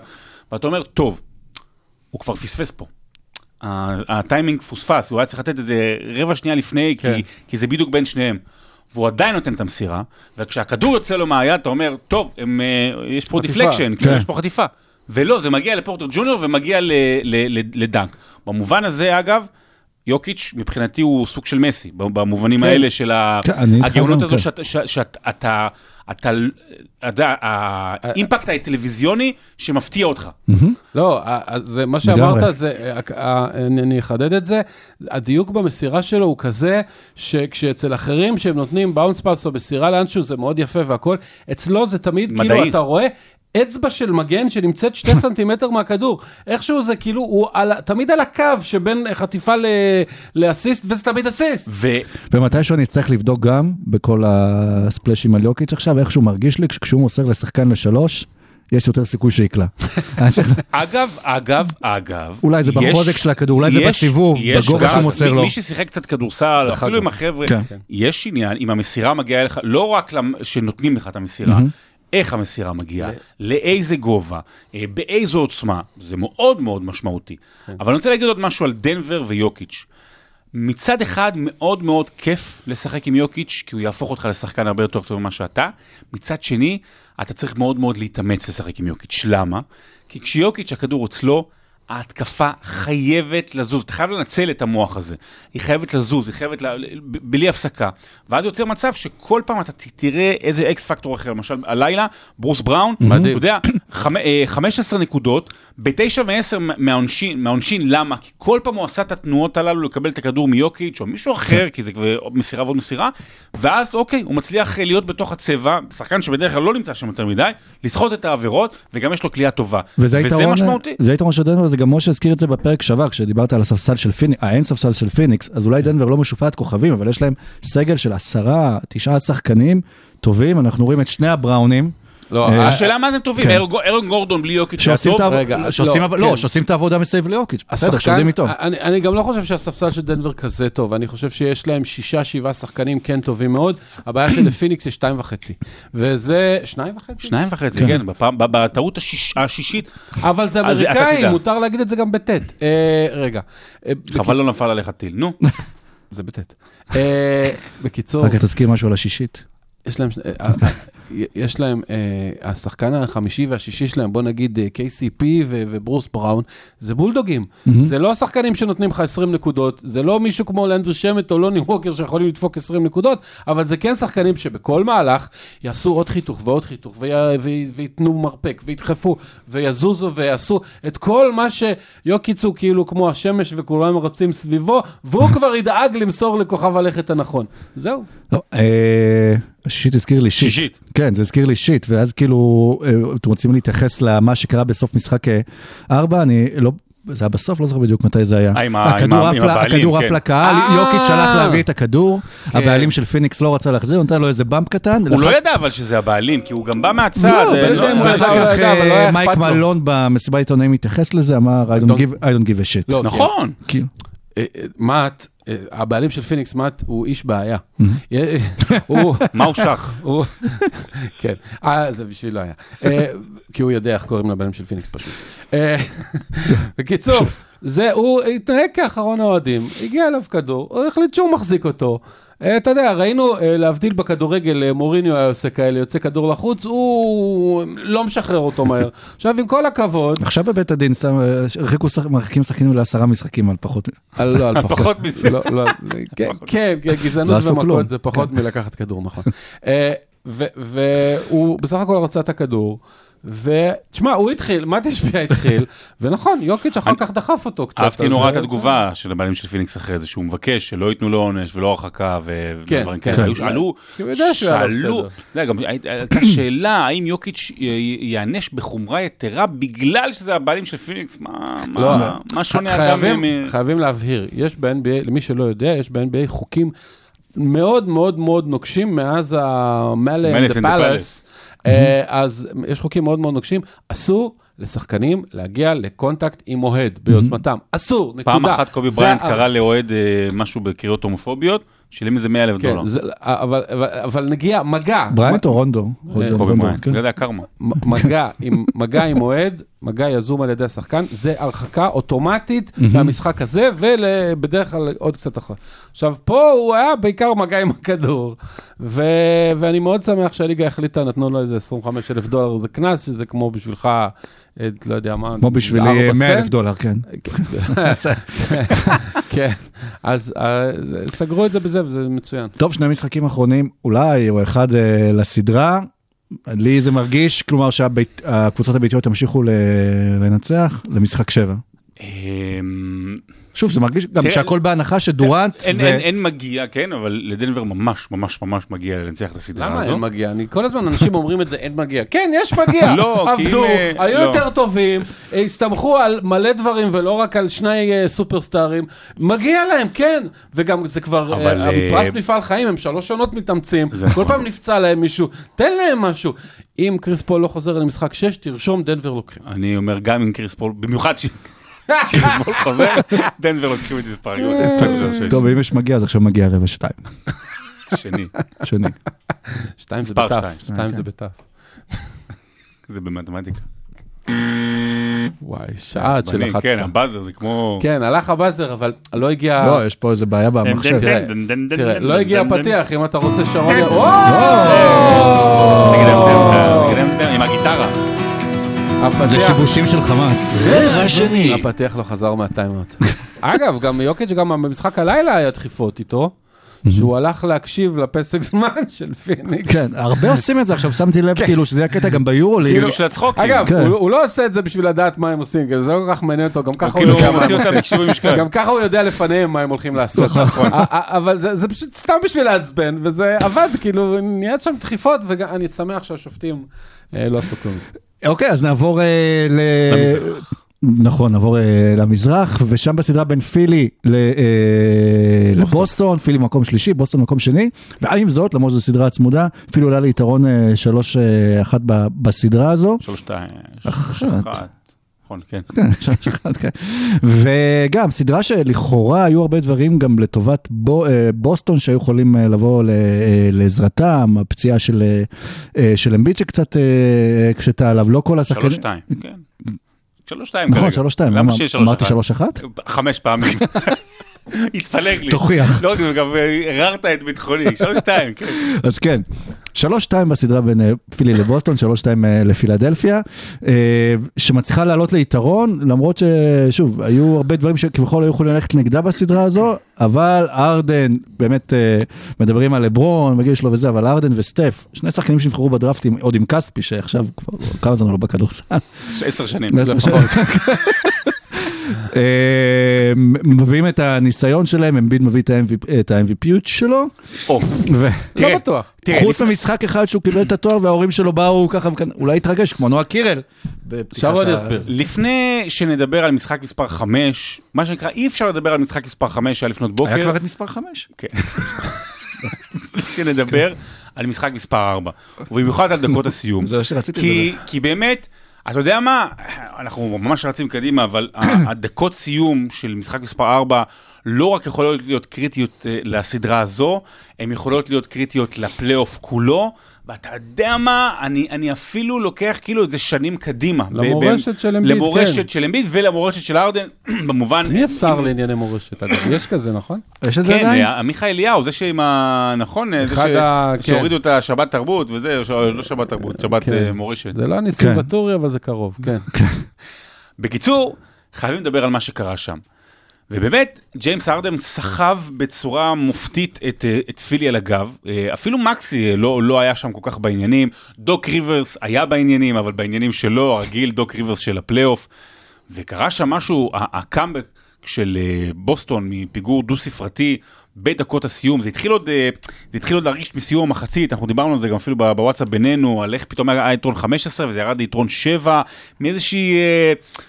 ואתה אומר, טוב, הוא כבר פספס פה. הטיימינג פוספס, הוא היה צריך לתת את זה רבע שנייה לפני, כן. כי, כי זה בדיוק בין שניהם. והוא עדיין נותן את המסירה, וכשהכדור יוצא לו מהיד, אתה אומר, טוב, הם, אה, יש פה. deflection, כן. יש פה חטיפה. ולא, זה מגיע לפורטר ג'וניור ומגיע ל- ל- ל- לדנק. במובן הזה, אגב, יוקיץ' מבחינתי הוא סוג של מסי, במובנים כן. האלה של כן, הגאונות הזו כן. שאתה, אתה, אתה יודע, האימפקט הטלוויזיוני שמפתיע אותך. לא, זה, מה. שאמרת זה, אני אחדד את זה, הדיוק במסירה שלו הוא כזה, שכשאצל אחרים שהם נותנים באונס פאס או מסירה לאנשהו זה מאוד יפה והכל, אצלו זה תמיד מדעי. כאילו אתה רואה אצבע של מגן שנמצאת שתי [laughs] סנטימטר מהכדור, איכשהו זה כאילו, הוא על, תמיד על הקו שבין חטיפה ל- לאסיסט, וזה תמיד אסיסט. ו... ומתישהו אני אצטרך לבדוק גם בכל הספלאשים על יוקיץ' עכשיו, איך שהוא מרגיש לי כשהוא מוסר לשחקן לשלוש, יש יותר סיכוי שיקלע. [laughs] אגב, אגב, אגב, אולי זה בחוזק של הכדור, אולי זה בסיבוב, בגובה שהוא מוסר מי- לו. מי ששיחק קצת כדורסל, אפילו עם החבר'ה, כן. יש עניין, אם המסירה מגיעה אליך, לא רק שנותנים לך את המסירה, איך המסירה מגיעה, לאיזה גובה, אה, באיזו עוצמה, זה מאוד מאוד משמעותי. אבל אני רוצה להגיד עוד משהו על דנבר ויוקיץ'. מצד אחד מאוד מאוד כיף לשחק עם יוקיץ', כי הוא יהפוך אותך לשחקן הרבה יותר טוב ממה שאתה. מצד שני, אתה צריך מאוד מאוד להתאמץ לשחק עם יוקיץ'. למה? כי כשיוקיץ' הכדור אצלו, ההתקפה חייבת לזוז, אתה חייב לנצל את המוח הזה. היא חייבת לזוז, היא חייבת, ל... ב- בלי הפסקה. ואז יוצר מצב שכל פעם אתה תראה איזה אקס פקטור אחר. למשל, הלילה, ברוס בראון, אתה יודע, חמ... אה, 15 נקודות, בתשע ועשר מהעונשין, מהעונשין, למה? כי כל פעם הוא עשה את התנועות הללו לקבל את הכדור מיוקיץ' או מישהו אחר, כי זה כבר מסירה ועוד מסירה, ואז אוקיי, הוא מצליח אה, להיות בתוך הצבע, שחקן שבדרך כלל לא נמצא שם יותר מדי, לסחוט את העבירות, וגם יש לו קליעה טובה. וזה וזה היתרון, משמעותי. זה היתרון של דנבר, זה גם משה הזכיר את זה בפרק שעבר, כשדיברת על הספסל של פיניקס, האין ספסל של פיניקס, אז אולי דנבר לא משופעת כוכבים, אבל יש להם סגל של עשרה, תשעה שחקנים טובים, אנחנו רואים את שני הבראונים, לא, אה, השאלה מה אתם טובים, כן. ארון- גורדון בלי יוקיץ' היה שעושים טוב? לא, לא, כן. שעושים את העבודה מסביב ליוקיץ', בסדר, שעובדים איתו. אני, אני גם לא חושב שהספסל של דנבר כזה טוב, אני חושב שיש להם שישה, שבעה שחקנים כן טובים מאוד, הבעיה של [clears throat] לפיניקס זה שתיים וחצי. וזה, שניים וחצי? שניים וחצי, כן, ב- בטעות השיש- השישית, אבל זה אמריקאי. מותר להגיד את זה גם בטית. אה, רגע. אה, חבל לא נפל עליך טיל, נו. [laughs] זה. אה, בקיצור, רק תזכיר משהו על השישית. יש להם, אה, אה, [laughs] יש להם, אה, השחקן החמישי והשישי שלהם, בוא נגיד אה, KCP וברוס בראון, זה בולדוגים. זה לא השחקנים שנותנים לך 20 נקודות, זה לא מישהו כמו לנדרי שמט או לוני ווקר שיכולים לדפוק 20 נקודות, אבל זה כן שחקנים שבכל מהלך יעשו עוד חיתוך ועוד חיתוך, וייתנו מרפק, וידחפו, ויזוזו ויעשו את כל מה שיוקיץ הוא כאילו כמו השמש וכולם רצים סביבו, והוא [laughs] כבר ידאג למסור לכוכב הלכת הנכון. זהו. לא, השישית הזכיר לי shit. שישית. כן, זה הזכיר לי shit, ואז כאילו, אה, אתם רוצים להתייחס למה שקרה בסוף משחק אה, ארבע, אני לא... זה היה בסוף, לא זוכר בדיוק מתי זה היה. אה, עם הכדור עף כן. לקהל, אה. יוקיץ' שלח להביא את הכדור, כן. הבעלים של פיניקס לא רצה להחזיר, נתן לו איזה באמפ קטן. הוא לחץ- לא ידע אבל שזה הבעלים, כי הוא גם בא מהצד. לא, לא- לא- ואחר לא כך ידע, אבל לא היה אה, מייק. מלון במסיבת עיתונאים התייחס לזה, אמר, I don't don't- give- I don't give a shit. לא, נכון. אה, אה, מאט, אה, הבעלים של פיניקס מאט הוא אישבייה. [laughs] מה הוא שח? [laughs] כן, אה, זה בשבילו היה. אה, כי הוא יודע איך קוראים לבעלים של פיניקס פשוט. [laughs] בקיצור, זה, הוא התנהג כאחרון האוהדים, הגיע אליו כדור, הוא החליט שהוא מחזיק אותו. אה, אתה יודע, ראינו, אה, להבדיל בכדורגל, אה, מוריניו היה עושה כאלה, יוצא כדור לחוץ, הוא לא משחרר אותו מהר. [laughs] עכשיו, עם כל הכבוד, עכשיו בבית הדין מרחיקים שחקנים לעשרה משחקים על פחות. לא, על [laughs] פחות. מזה. לא, לא, [laughs] כן, כן, כן, גזענות. ומכות זה פחות מלקחת כדור, נכון. והוא בסך הכל רצה את הכדור, ותשמע, הוא התחיל, מה תשפיע התחיל, [laughs] ונכון, יוקיץ' אחר כך דחף אותו קצת. אהבתי נורא את התגובה של הבעלים של פיניקס אחרי זה, שהוא מבקש שלא ייתנו לו עונש ולא הרחקה כן, ודברים כן. כאלה. שאלו, לא שאלו. אתה יודע, גם היית- הייתה שאלה האם יוקיץ' ייענש בחומרה יתרה בגלל שזה הבעלים של פיניקס, מה- לא, שונה אדם חייבים, מ... חייבים להבהיר, יש ב-NBA, למי שלא יודע, יש ב-NBA חוקים מאוד מאוד מאוד נוקשים מאז ה-Malice Malice in the Palace. אה, אז יש חוקים מאוד מאוד נוקשים, אסור לשחקנים להגיע ל contact עם אוהד ביוזמתם, אסור, נקודה. פעם אחת קובי בריינט קרא לאוהד אה, משהו בקריאות הומופוביות, שילם איזה 100 אלף כן, דולר. זה- אבל, אבל, אבל נגיע, מגע, בריינט או רונדו? קובי בריינט, כן. לא יודע, קרמה. מגע עם, מגע עם אוהד, מגע יזום על ידי השחקן, זה הרחקה אוטומטית מהמשחק הזה, ובדרך כלל עוד קצת אחר. עכשיו, פה הוא היה בעיקר מגע עם הכדור, ו, ואני מאוד שמח שהליגה החליטה, נתנו לו איזה 25 אלף דולר, זה קנס, שזה כמו בשבילך, את לא יודע מה. כמו בשבילי 100 אלף דולר, כן. [laughs] כן, אז אה, סגרו את זה בזה וזה מצוין. טוב, שני משחקים אחרונים אולי, או אחד אה, לסדרה. לי זה מרגיש, כלומר שהקבוצות הביתיות ימשיכו לנצח למשחק שבע. אמ, שוב, זה מרגיש גם תראה, שהכל בהנחה שדורנט אין, ו... אין, אין מגיע, כן, אבל לדנבר ממש ממש ממש מגיע לנצח את הסדרה למה הזו. אין מגיע? אני כל הזמן אנשים אומרים את זה, אין מגיע. כן, יש מגיע. [laughs] לא, כי עבדו, אם, אה, היו לא. יותר טובים, הסתמכו על מלא דברים ולא רק על שני אה, סופרסטארים. מגיע להם, כן. וגם זה כבר, אבל, אה, אה, פרס מפעל חיים, הם שלוש עונות מתאמצים, זה כל נכון. פעם נפצע להם מישהו, תן להם משהו. אם קריס פול לא חוזר למשחק 6, תרשום דנבר לוקחים. אני אומר גם עם קריס פול, במיוחד ש- פול חוזר, דנבר לוקחים את מספריות, טוב, אם יש מגיע, אז עכשיו מגיע רבע שני. שני, שני. שתיים זה בתף. שתיים. זה בתף. זה במתמטיקה. וואי, שעה עד שלחצת. כן, הבאזר זה כמו... כן, הלך הבאזר, אבל לא הגיע... לא, יש פה איזה בעיה במחשב. תראה, לא הגיע דן, דן. פתיח, אם אתה רוצה שרון... עם הגיטרה. זה שיבושים של חמאס. רבע שני. הפתיח לא חזר מהטיימאוט. [laughs] אגב, גם יוקיץ' גם במשחק הלילה היה דחיפות איתו, שהוא הלך להקשיב לפסק זמן [laughs] של פיניקס. כן, הרבה עושים את זה עכשיו, שמתי לב כאילו שזה היה קטע גם ביורו-ליג. כאילו של הצחוקים. אגב, כן. הוא, לא עושה את זה בשביל לדעת מה הם עושים, כי זה לא כל כך מעניין אותו, גם ככה הוא כאילו יודע מה הם עושים. גם ככה הוא יודע לפניהם מה הם הולכים לעשות. נכון. א- אבל זה, זה פשוט סתם בשביל לעצבן, וזה עבד, כאילו, נהיה שם דחיפות, ואני שמח שהשופטים אה, לא עשו כלום. אוקיי, אז נעבור אה, ל... נכון, נעבור אה, למזרח, ושם בסדרה בין פילי ל- אה, לבוסטון, פילי מקום שלישי, בוסטון מקום שני, ועם זאת, למרות שזו סדרה צמודה, פילי עולה ליתרון אה, שלוש אה, אחת ב- בסדרה הזו. שלוש שתיים, אחת. שלוש אחת. נכון, כן. כן, שלוש כן. וגם סדרה שלכאורה היו הרבה דברים גם לטובת בו, אה, בוסטון שהיו יכולים אה, לבוא אה, לעזרתם, הפציעה של, של אמביט שקצת הקשתה עליו, לא כל השחקנים. שלוש שתיים, כן. שלוש שתיים נכון. שלוש שתיים, למה אמרתי? שלוש אחת? חמש פעמים. [laughs] התפלג לי. תוכיח. לא, גם הררת את ביטחוני. [laughs] שלוש שתיים, כן. אז כן, שלוש שתיים בסדרה בין אה, פילי לבוסטון, שלוש שתיים אה, לפילדלפיה, אה, שמצליחה לעלות ליתרון, למרות ששוב, היו הרבה דברים שכביכול היו יכולים ללכת נגדה בסדרה הזו, אבל ארדן, באמת אה, מדברים על לברון, מגיע שלו וזה, אבל ארדן וסטף, שני שחקנים שנבחרו בדראפט, עם- עוד עם כספי, שעכשיו כבר כמה זמן לא בכדורסל. עשר שנים. לפחות. [laughs] אה, מביאים את הניסיון שלהם, אמביד מביא את ה-MVP שלו, או, ו... תראה, לא בטוח. חוץ ממשחק אחד שהוא קיבל את התואר וההורים שלו באו ככה, וכאן- אולי התרגש, כמו נועה קירל. שרון ה- יסביר. לפני שנדבר על משחק מספר 5, מה שנקרא, אי אפשר לדבר על משחק מספר 5 שהיה לפנות בוקר. היה כבר את מספר 5. כן. שנדבר על משחק מספר 4, ובמיוחד על דקות הסיום. זה מה שרציתי כי, כי באמת, אתה יודע מה, אנחנו ממש רצים קדימה, אבל [coughs] הדקות סיום של משחק מספר 4 לא רק יכולות להיות קריטיות אה, לסדרה הזו, הן יכולות להיות קריטיות לפלייאוף כולו, ואתה יודע מה, אני, אני אפילו לוקח כאילו את זה שנים קדימה. ב- למורשת של אמביד, למורשת כן. של אמביד ולמורשת של ארדן, [clears throat] במובן... מי השר לענייני מורשת? אגב, יש כזה, נכון? יש את זה כן, עדיין? אה, עמיחי אליהו, זה שעם ה... נכון? זה אחד ש- ה- כן. שהורידו את השבת תרבות וזה, ש- לא שבת תרבות, שבת כן. אה, מורשת. זה לא הניסים כן. ואטורי, אבל זה קרוב, כן. [laughs] בקיצור, חייבים לדבר על מה שקרה שם. ובאמת, ג'יימס הארדן סחב בצורה מופתית את, אה, את פילי על הגב. אה, אפילו מקסי אה, לא, לא היה שם כל כך בעניינים. דוק ריברס היה בעניינים, אבל בעניינים שלו, הרגיל דוק ריברס של הפלייאוף. וקרה שם משהו, הקאמבק של בוסטון מפיגור דו-ספרתי בדקות הסיום, זה התחיל עוד, זה התחיל עוד להרגיש בסיום המחצית, אנחנו דיברנו על זה גם אפילו בוואטסאפ בינינו, על איך פתאום היה יתרון 15 וזה ירד ליתרון 7, מאיזושהי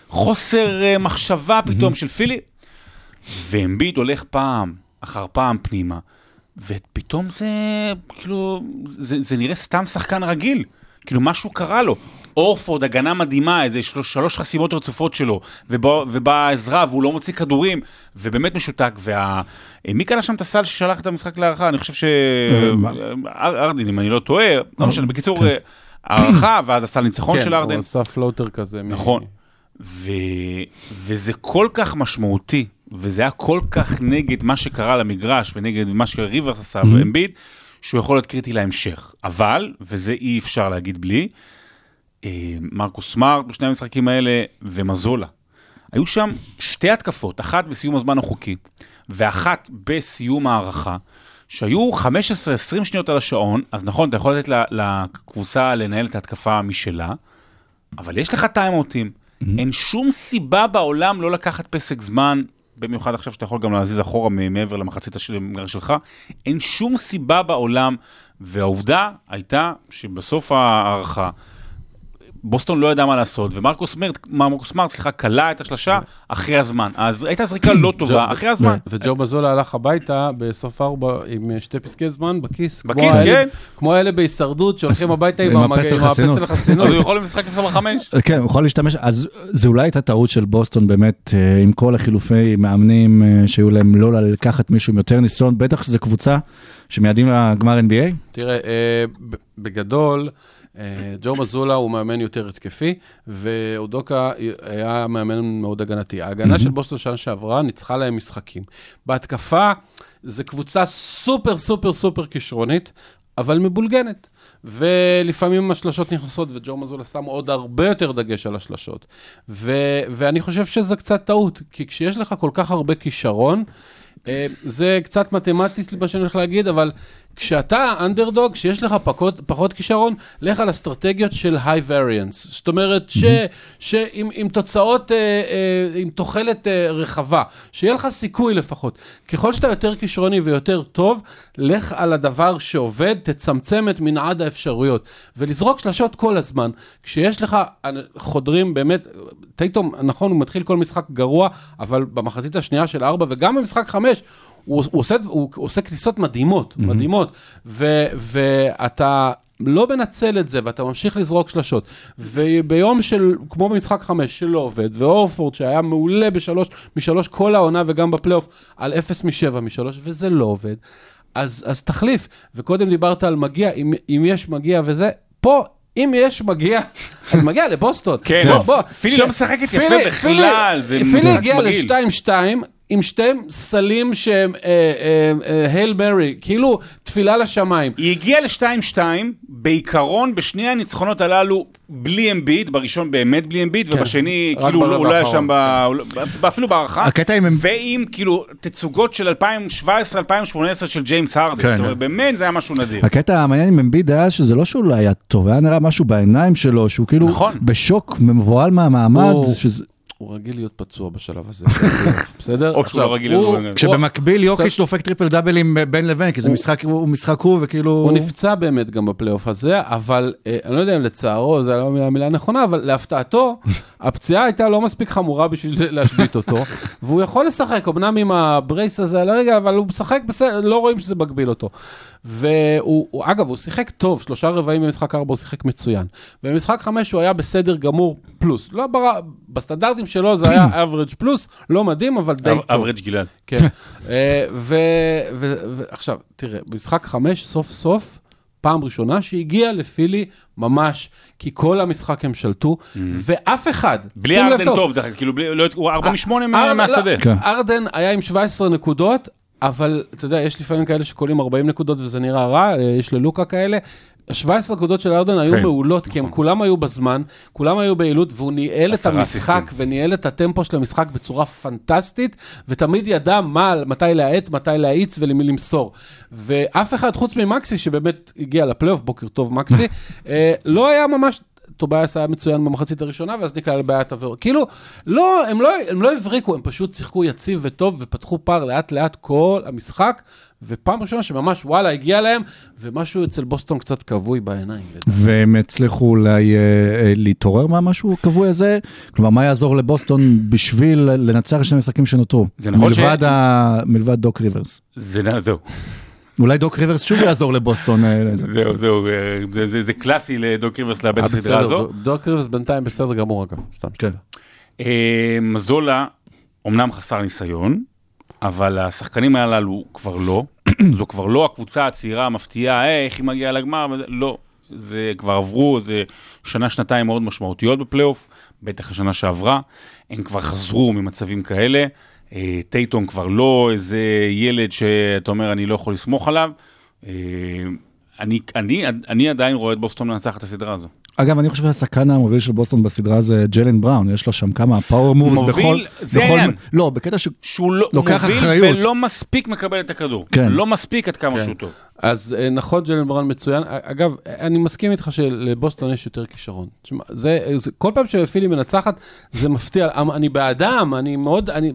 חוסר מחשבה פתאום של פילי. ואמביט הולך פעם אחר פעם פנימה, ופתאום זה, כאילו, זה, זה נראה סתם שחקן רגיל, כאילו משהו קרה לו. אורפורד, הגנה מדהימה, איזה שלוש, שלוש חסימות רצופות שלו, ובא, ובאה עזרה והוא לא מוציא כדורים, ובאמת משותק. וה... אה, מי קנה שם את הסל ששלח את המשחק להערכה? אני חושב ש... מה? אר- ארדין, אם אני לא טועה, לא משנה, בקיצור, כן. אה, הערכה, ואז הסל ניצחון כן, של ארדן. הוא עשה פלוטר כזה. נכון. ו... וזה כל כך משמעותי, וזה היה כל כך נגד מה שקרה למגרש ונגד מה שריברס עשה Mhm. באמביד, שהוא יכול להיות קריטי להמשך. אבל, וזה אי אפשר להגיד בלי, אה, מרקוס סמארט בשני המשחקים האלה ומזולה. היו שם שתי התקפות, אחת בסיום הזמן החוקי, ואחת בסיום ההערכה, שהיו 15-20 שניות על השעון, אז נכון, אתה יכול לתת לקבוצה לנהל את ההתקפה משלה, אבל יש לך טיימאוטים. אין שום סיבה בעולם לא לקחת פסק זמן, במיוחד עכשיו שאתה יכול גם להזיז אחורה מעבר למחצית של המגרש שלך, אין שום סיבה בעולם, והעובדה הייתה שבסוף ההערכה, בוסטון לא ידע מה לעשות, ומרקוס מרט, מרקוס מרט, סליחה, כלה את השלשה אחרי הזמן. אז הייתה זריקה לא [clears throat] טובה, אחרי הזמן. וג'ו מזולה הלך הביתה בסוף ארבע עם אה, שתי פסקי זמן בכיס. כמו בכיס, כן. כמו האלה בהישרדות שהולכים הביתה עם הפסל חסינות. אז הוא יכול לשחק עם 25. כן, הוא יכול להשתמש, אז זה אולי הייתה טעות של בוסטון באמת, אה, עם כל החילופי מאמנים אה, שהיו להם לא לקחת מישהו עם יותר ניסיון, בטח שזו קבוצה שמייעדים לגמר NBA. תראה, אה, ב- בגדול, אה, ג'ו מזולה הוא מאמן יותר התקפי, ואודוקה היה מאמן מאוד הגנתי. ההגנה של בוסטון שנה שעברה ניצחה להם משחקים. בהתקפה, זו קבוצה סופר סופר סופר כישרונית, אבל מבולגנת. ולפעמים השלשות נכנסות, וג'ו מזולה שם עוד הרבה יותר דגש על השלשות. ו- ואני חושב שזה קצת טעות, כי כשיש לך כל כך הרבה כישרון, אה, זה קצת מתמטי, סליחה שאני הולך להגיד, אבל כשאתה אנדרדוג, שיש לך פחות, פחות כישרון, לך על אסטרטגיות של היי וריאנס. זאת אומרת, ש, שעם עם תוצאות, אה, אה, עם תוחלת אה, רחבה, שיהיה לך סיכוי לפחות. ככל שאתה יותר כישרוני ויותר טוב, לך על הדבר שעובד, תצמצם את מנעד האפשרויות. ולזרוק שלשות כל הזמן. כשיש לך אה, חודרים באמת, טייטום, נכון, הוא מתחיל כל משחק גרוע, אבל במחצית השנייה של ארבע, וגם במשחק חמש, הוא, הוא, עושה, הוא עושה כניסות מדהימות, mm-hmm. מדהימות, ו, ואתה לא מנצל את זה, ואתה ממשיך לזרוק שלשות, וביום של, כמו במשחק חמש, שלא עובד, ואורפורד שהיה מעולה בשלוש, משלוש כל העונה וגם בפלייאוף, על אפס משבע משלוש, וזה לא עובד, אז, אז תחליף. וקודם דיברת על מגיע, אם, אם יש מגיע וזה, פה... אם יש מגיע, אז מגיע לבוסטון. כן, בוא, בוא. פילי ש- לא משחקת יפה פילי- בכלל, זה פילי- פילי משחק הגיע מגעיל. ל-2-2 עם שתי סלים שהם הייל מרי, כאילו תפילה לשמיים. היא הגיעה ל-2-2, בעיקרון בשני הניצחונות הללו בלי אמביט, בראשון באמת בלי אמביט, כן, ובשני כאילו הוא ברבע לא היה שם, ב- הוא לא- אפילו בהערכה. הקטע עם... ועם כאילו תצוגות של 2017-2018 של ג'יימס הרדן, כן. זאת אומרת באמת זה היה משהו נדיר. הקטע המעניין עם אמביד היה שזה לא שהוא לא היה טוב, היה נראה משהו בעיניים שלו, שהוא כאילו נכון. בשוק, מבוהל מהמעמד, הוא- שזה... הוא רגיל להיות פצוע בשלב הזה, [laughs] בסדר? או שהוא לא רגיל הוא- לדברים. כשבמקביל יוקיץ' דופק טריפל דאבל עם בין לבין, כי זה משחק הוא משחק הוא וכאילו... הוא נפצע באמת גם בפלייאוף הזה, אבל אה, אני לא יודע אם לצערו, זו לא המילה הנכונה, אבל להפתעתו, [laughs] הפציעה הייתה לא מספיק חמורה בשביל [laughs] להשבית אותו, והוא יכול לשחק, אמנם עם ה brace הזה על הרגל, אבל הוא משחק בסדר, לא רואים שזה מגביל אותו. והוא, הוא- אגב, הוא שיחק טוב, שלושה רבעים במשחק ארבע הוא שיחק מצוין. ובמשחק חמש הוא היה בסדר גמור פלוס. לא בר... בסטנדרטים שלו זה היה [clears throat] average פלוס, לא מדהים, אבל די טוב. אברג' גלעד. [laughs] כן. אה, ו- ו- ועכשיו, תראה, במשחק חמש, סוף סוף, פעם ראשונה שהגיע לפילי ממש, כי כל המשחק הם שלטו, ואף אחד. בלי ארדן טוב, דרך אגב, כאילו בלי- לא- הוא 4 מ-8 אר- מהשדה. לא, כן. ארדן היה עם 17 נקודות, אבל אתה יודע, יש לפעמים כאלה שקולים 40 נקודות וזה נראה רע, אה, יש ללוקה כאלה. 17 נקודות של ארדן היו כן, מעולות, כי הם כולם היו בזמן, כולם היו ביעילות, והוא ניהל את המשחק אסיסטים. וניהל את הטמפו של המשחק בצורה פנטסטית, ותמיד ידע מה, מתי להאט, מתי להאיץ ולמי למסור. ואף אחד חוץ ממקסי, שבאמת הגיע לפלייאוף, בוקר טוב מקסי, [laughs] אה, לא היה ממש... טובייס היה מצוין במחצית הראשונה, ואז נקלע לבעיית עבירות. כאילו, לא, הם לא, הם לא הבריקו, הם פשוט שיחקו יציב וטוב, ופתחו פער לאט לאט כל המשחק, ופעם ראשונה שממש וואלה, הגיע להם, ומשהו אצל בוסטון קצת כבוי בעיניים. והם הצליחו אולי אה, אה, להתעורר מהמשהו הכבוי הזה? כלומר, מה יעזור לבוסטון בשביל לנצח שני משחקים שנותרו? זה נכון ש- מלבד ה- מלבד דוק ריברס. זה זהו, אולי דוק ריברס שוב יעזור לבוסטון. אה, לזה. זהו, זהו, אה, זה- זה- זה קלאסי לדוק ריברס לאבד אה, את הסדרה הזו. דוק ריברס בינתיים בסדר גמור, אגב. סתם. כן. אה, מזולה אומנם חסר ניסיון, אבל השחקנים הללו כבר לא. [clears throat] זו כבר לא הקבוצה הצעירה המפתיעה, "אה, איך היא מגיעה לגמר, לא. זה כבר עברו, זה שנה, שנתיים מאוד משמעותיות בפלייאוף, בטח השנה שעברה. הם כבר חזרו ממצבים כאלה. אה, טייטום כבר לא איזה ילד שאתה אומר, אני לא יכול לסמוך עליו. אה, אני, אני, אני עדיין רואה את בוסטון לנצח את הסדרה הזו. אגב, אני חושב שהשחקן המוביל של בוסטון בסדרה זה ג'לן בראון, יש לו שם כמה פאוור מובס מוביל? בכל... זה בכל- העניין. לא, בקטע ש... שהוא לא, לוקח מוביל אחריות. ולא מספיק מקבל את הכדור. כן. לא מספיק עד כמה כן. שהוא טוב. אז אה, נכון, ג'לן ברן מצוין. א- אגב, אני מסכים איתך שלבוסטון יש יותר כישרון. תשמע, זה, זה, כל פעם שפילי מנצחת, זה מפתיע. אמ- אני בעדם, אני מאוד, אני,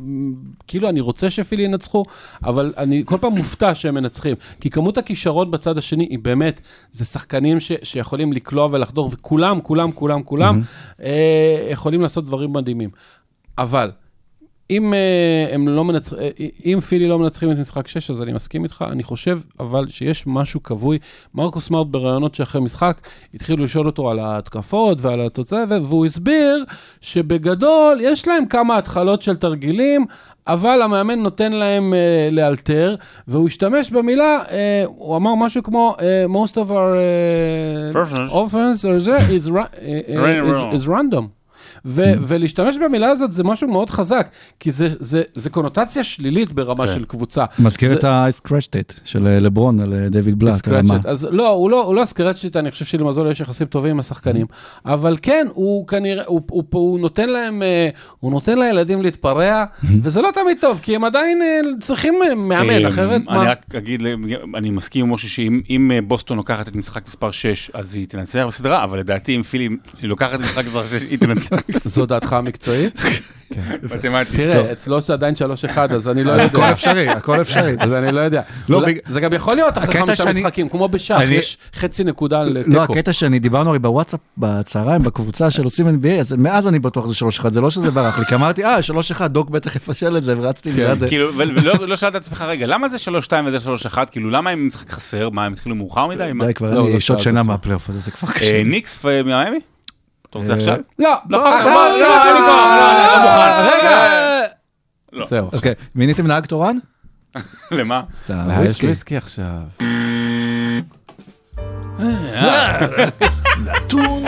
כאילו, אני רוצה שפילי ינצחו, אבל אני כל פעם מופתע שהם מנצחים. כי כמות הכישרון בצד השני היא באמת, זה שחקנים ש, שיכולים לקלוע ולחדור, וכולם, כולם, כולם, כולם, אה, יכולים לעשות דברים מדהימים. אבל, אם, uh, הם לא מנצח... uh, אם פילי לא מנצחים את משחק 6, אז אני מסכים איתך. אני חושב אבל שיש משהו כבוי. מרקוס סמארט בראיונות שאחרי משחק, התחילו לשאול אותו על ההתקפות ועל התוצאה, והוא הסביר שבגדול יש להם כמה התחלות של תרגילים, אבל המאמן נותן להם uh, לאלתר, והוא השתמש במילה, uh, הוא אמר משהו כמו, uh, most of our uh, Offense. or is, uh, uh, Run is, is random. ו- ולהשתמש במילה הזאת זה משהו מאוד חזק, כי זה- זה זה קונוטציה שלילית ברמה כן. של קבוצה. מזכיר זה- את ה-scratched של אה, לברון על אה, דיוויד בלאט. אז לא, הוא לא, הוא לא סקרצ'ט, אני חושב שלמזול יש יחסים טובים עם השחקנים, אבל כן, הוא כנראה, הוא, הוא, הוא, הוא נותן להם, אה, הוא נותן לילדים להתפרע, וזה לא תמיד טוב, כי הם עדיין צריכים מאמן, אה, אחרת אני מה? רק אגיד, אני מסכים עם משה שאם אם, בוסטון לוקחת את משחק מספר 6, אז היא תנצח בסדרה, אבל לדעתי אם פילי לוקחת את משחק מספר 6, היא תנצח. [laughs] זו דעתך המקצועית? [laughs] מתמטית. תראה, אצלו זה עדיין 3-1, אז אני לא הכל יודע. אפשרי, הכל אפשרי. אז אני לא יודע. לא, זה גם יכול להיות אחרי חמישה משחקים, כמו בשח, אני- יש חצי נקודה לא, לתיקו. הקטע שאני, דיברנו הרי בוואטסאפ בצהריים, בקבוצה של עושים NBA, אז מאז אני בטוח זה 3-1, זה לא שזה ברח לי, כי אמרתי, אה, 3-1, דוק בטח יפשל את זה, ורצתי מיד. כאילו, ו- ולא לא שאלת את עצמך, רגע, למה זה 3-2 וזה 3-1? כאילו, למה הם משחק חסר? מה, הם התחילו מאוחר מדי? מה? די, כבר לא, אין לא לי שעות שינה. מהפלייאוף הזה, זה כבר אה, קשה. ניקס ומיאמי? אתה רוצה אה, עכשיו? לא, לא, אה, חבל, אה, לא, אין לי כוח, לא, אני לא מוכן. רגע. לא. זהו. אוקיי, מיניתם נהג תורן? למה? אה, יש. וויסקי עכשיו. נתון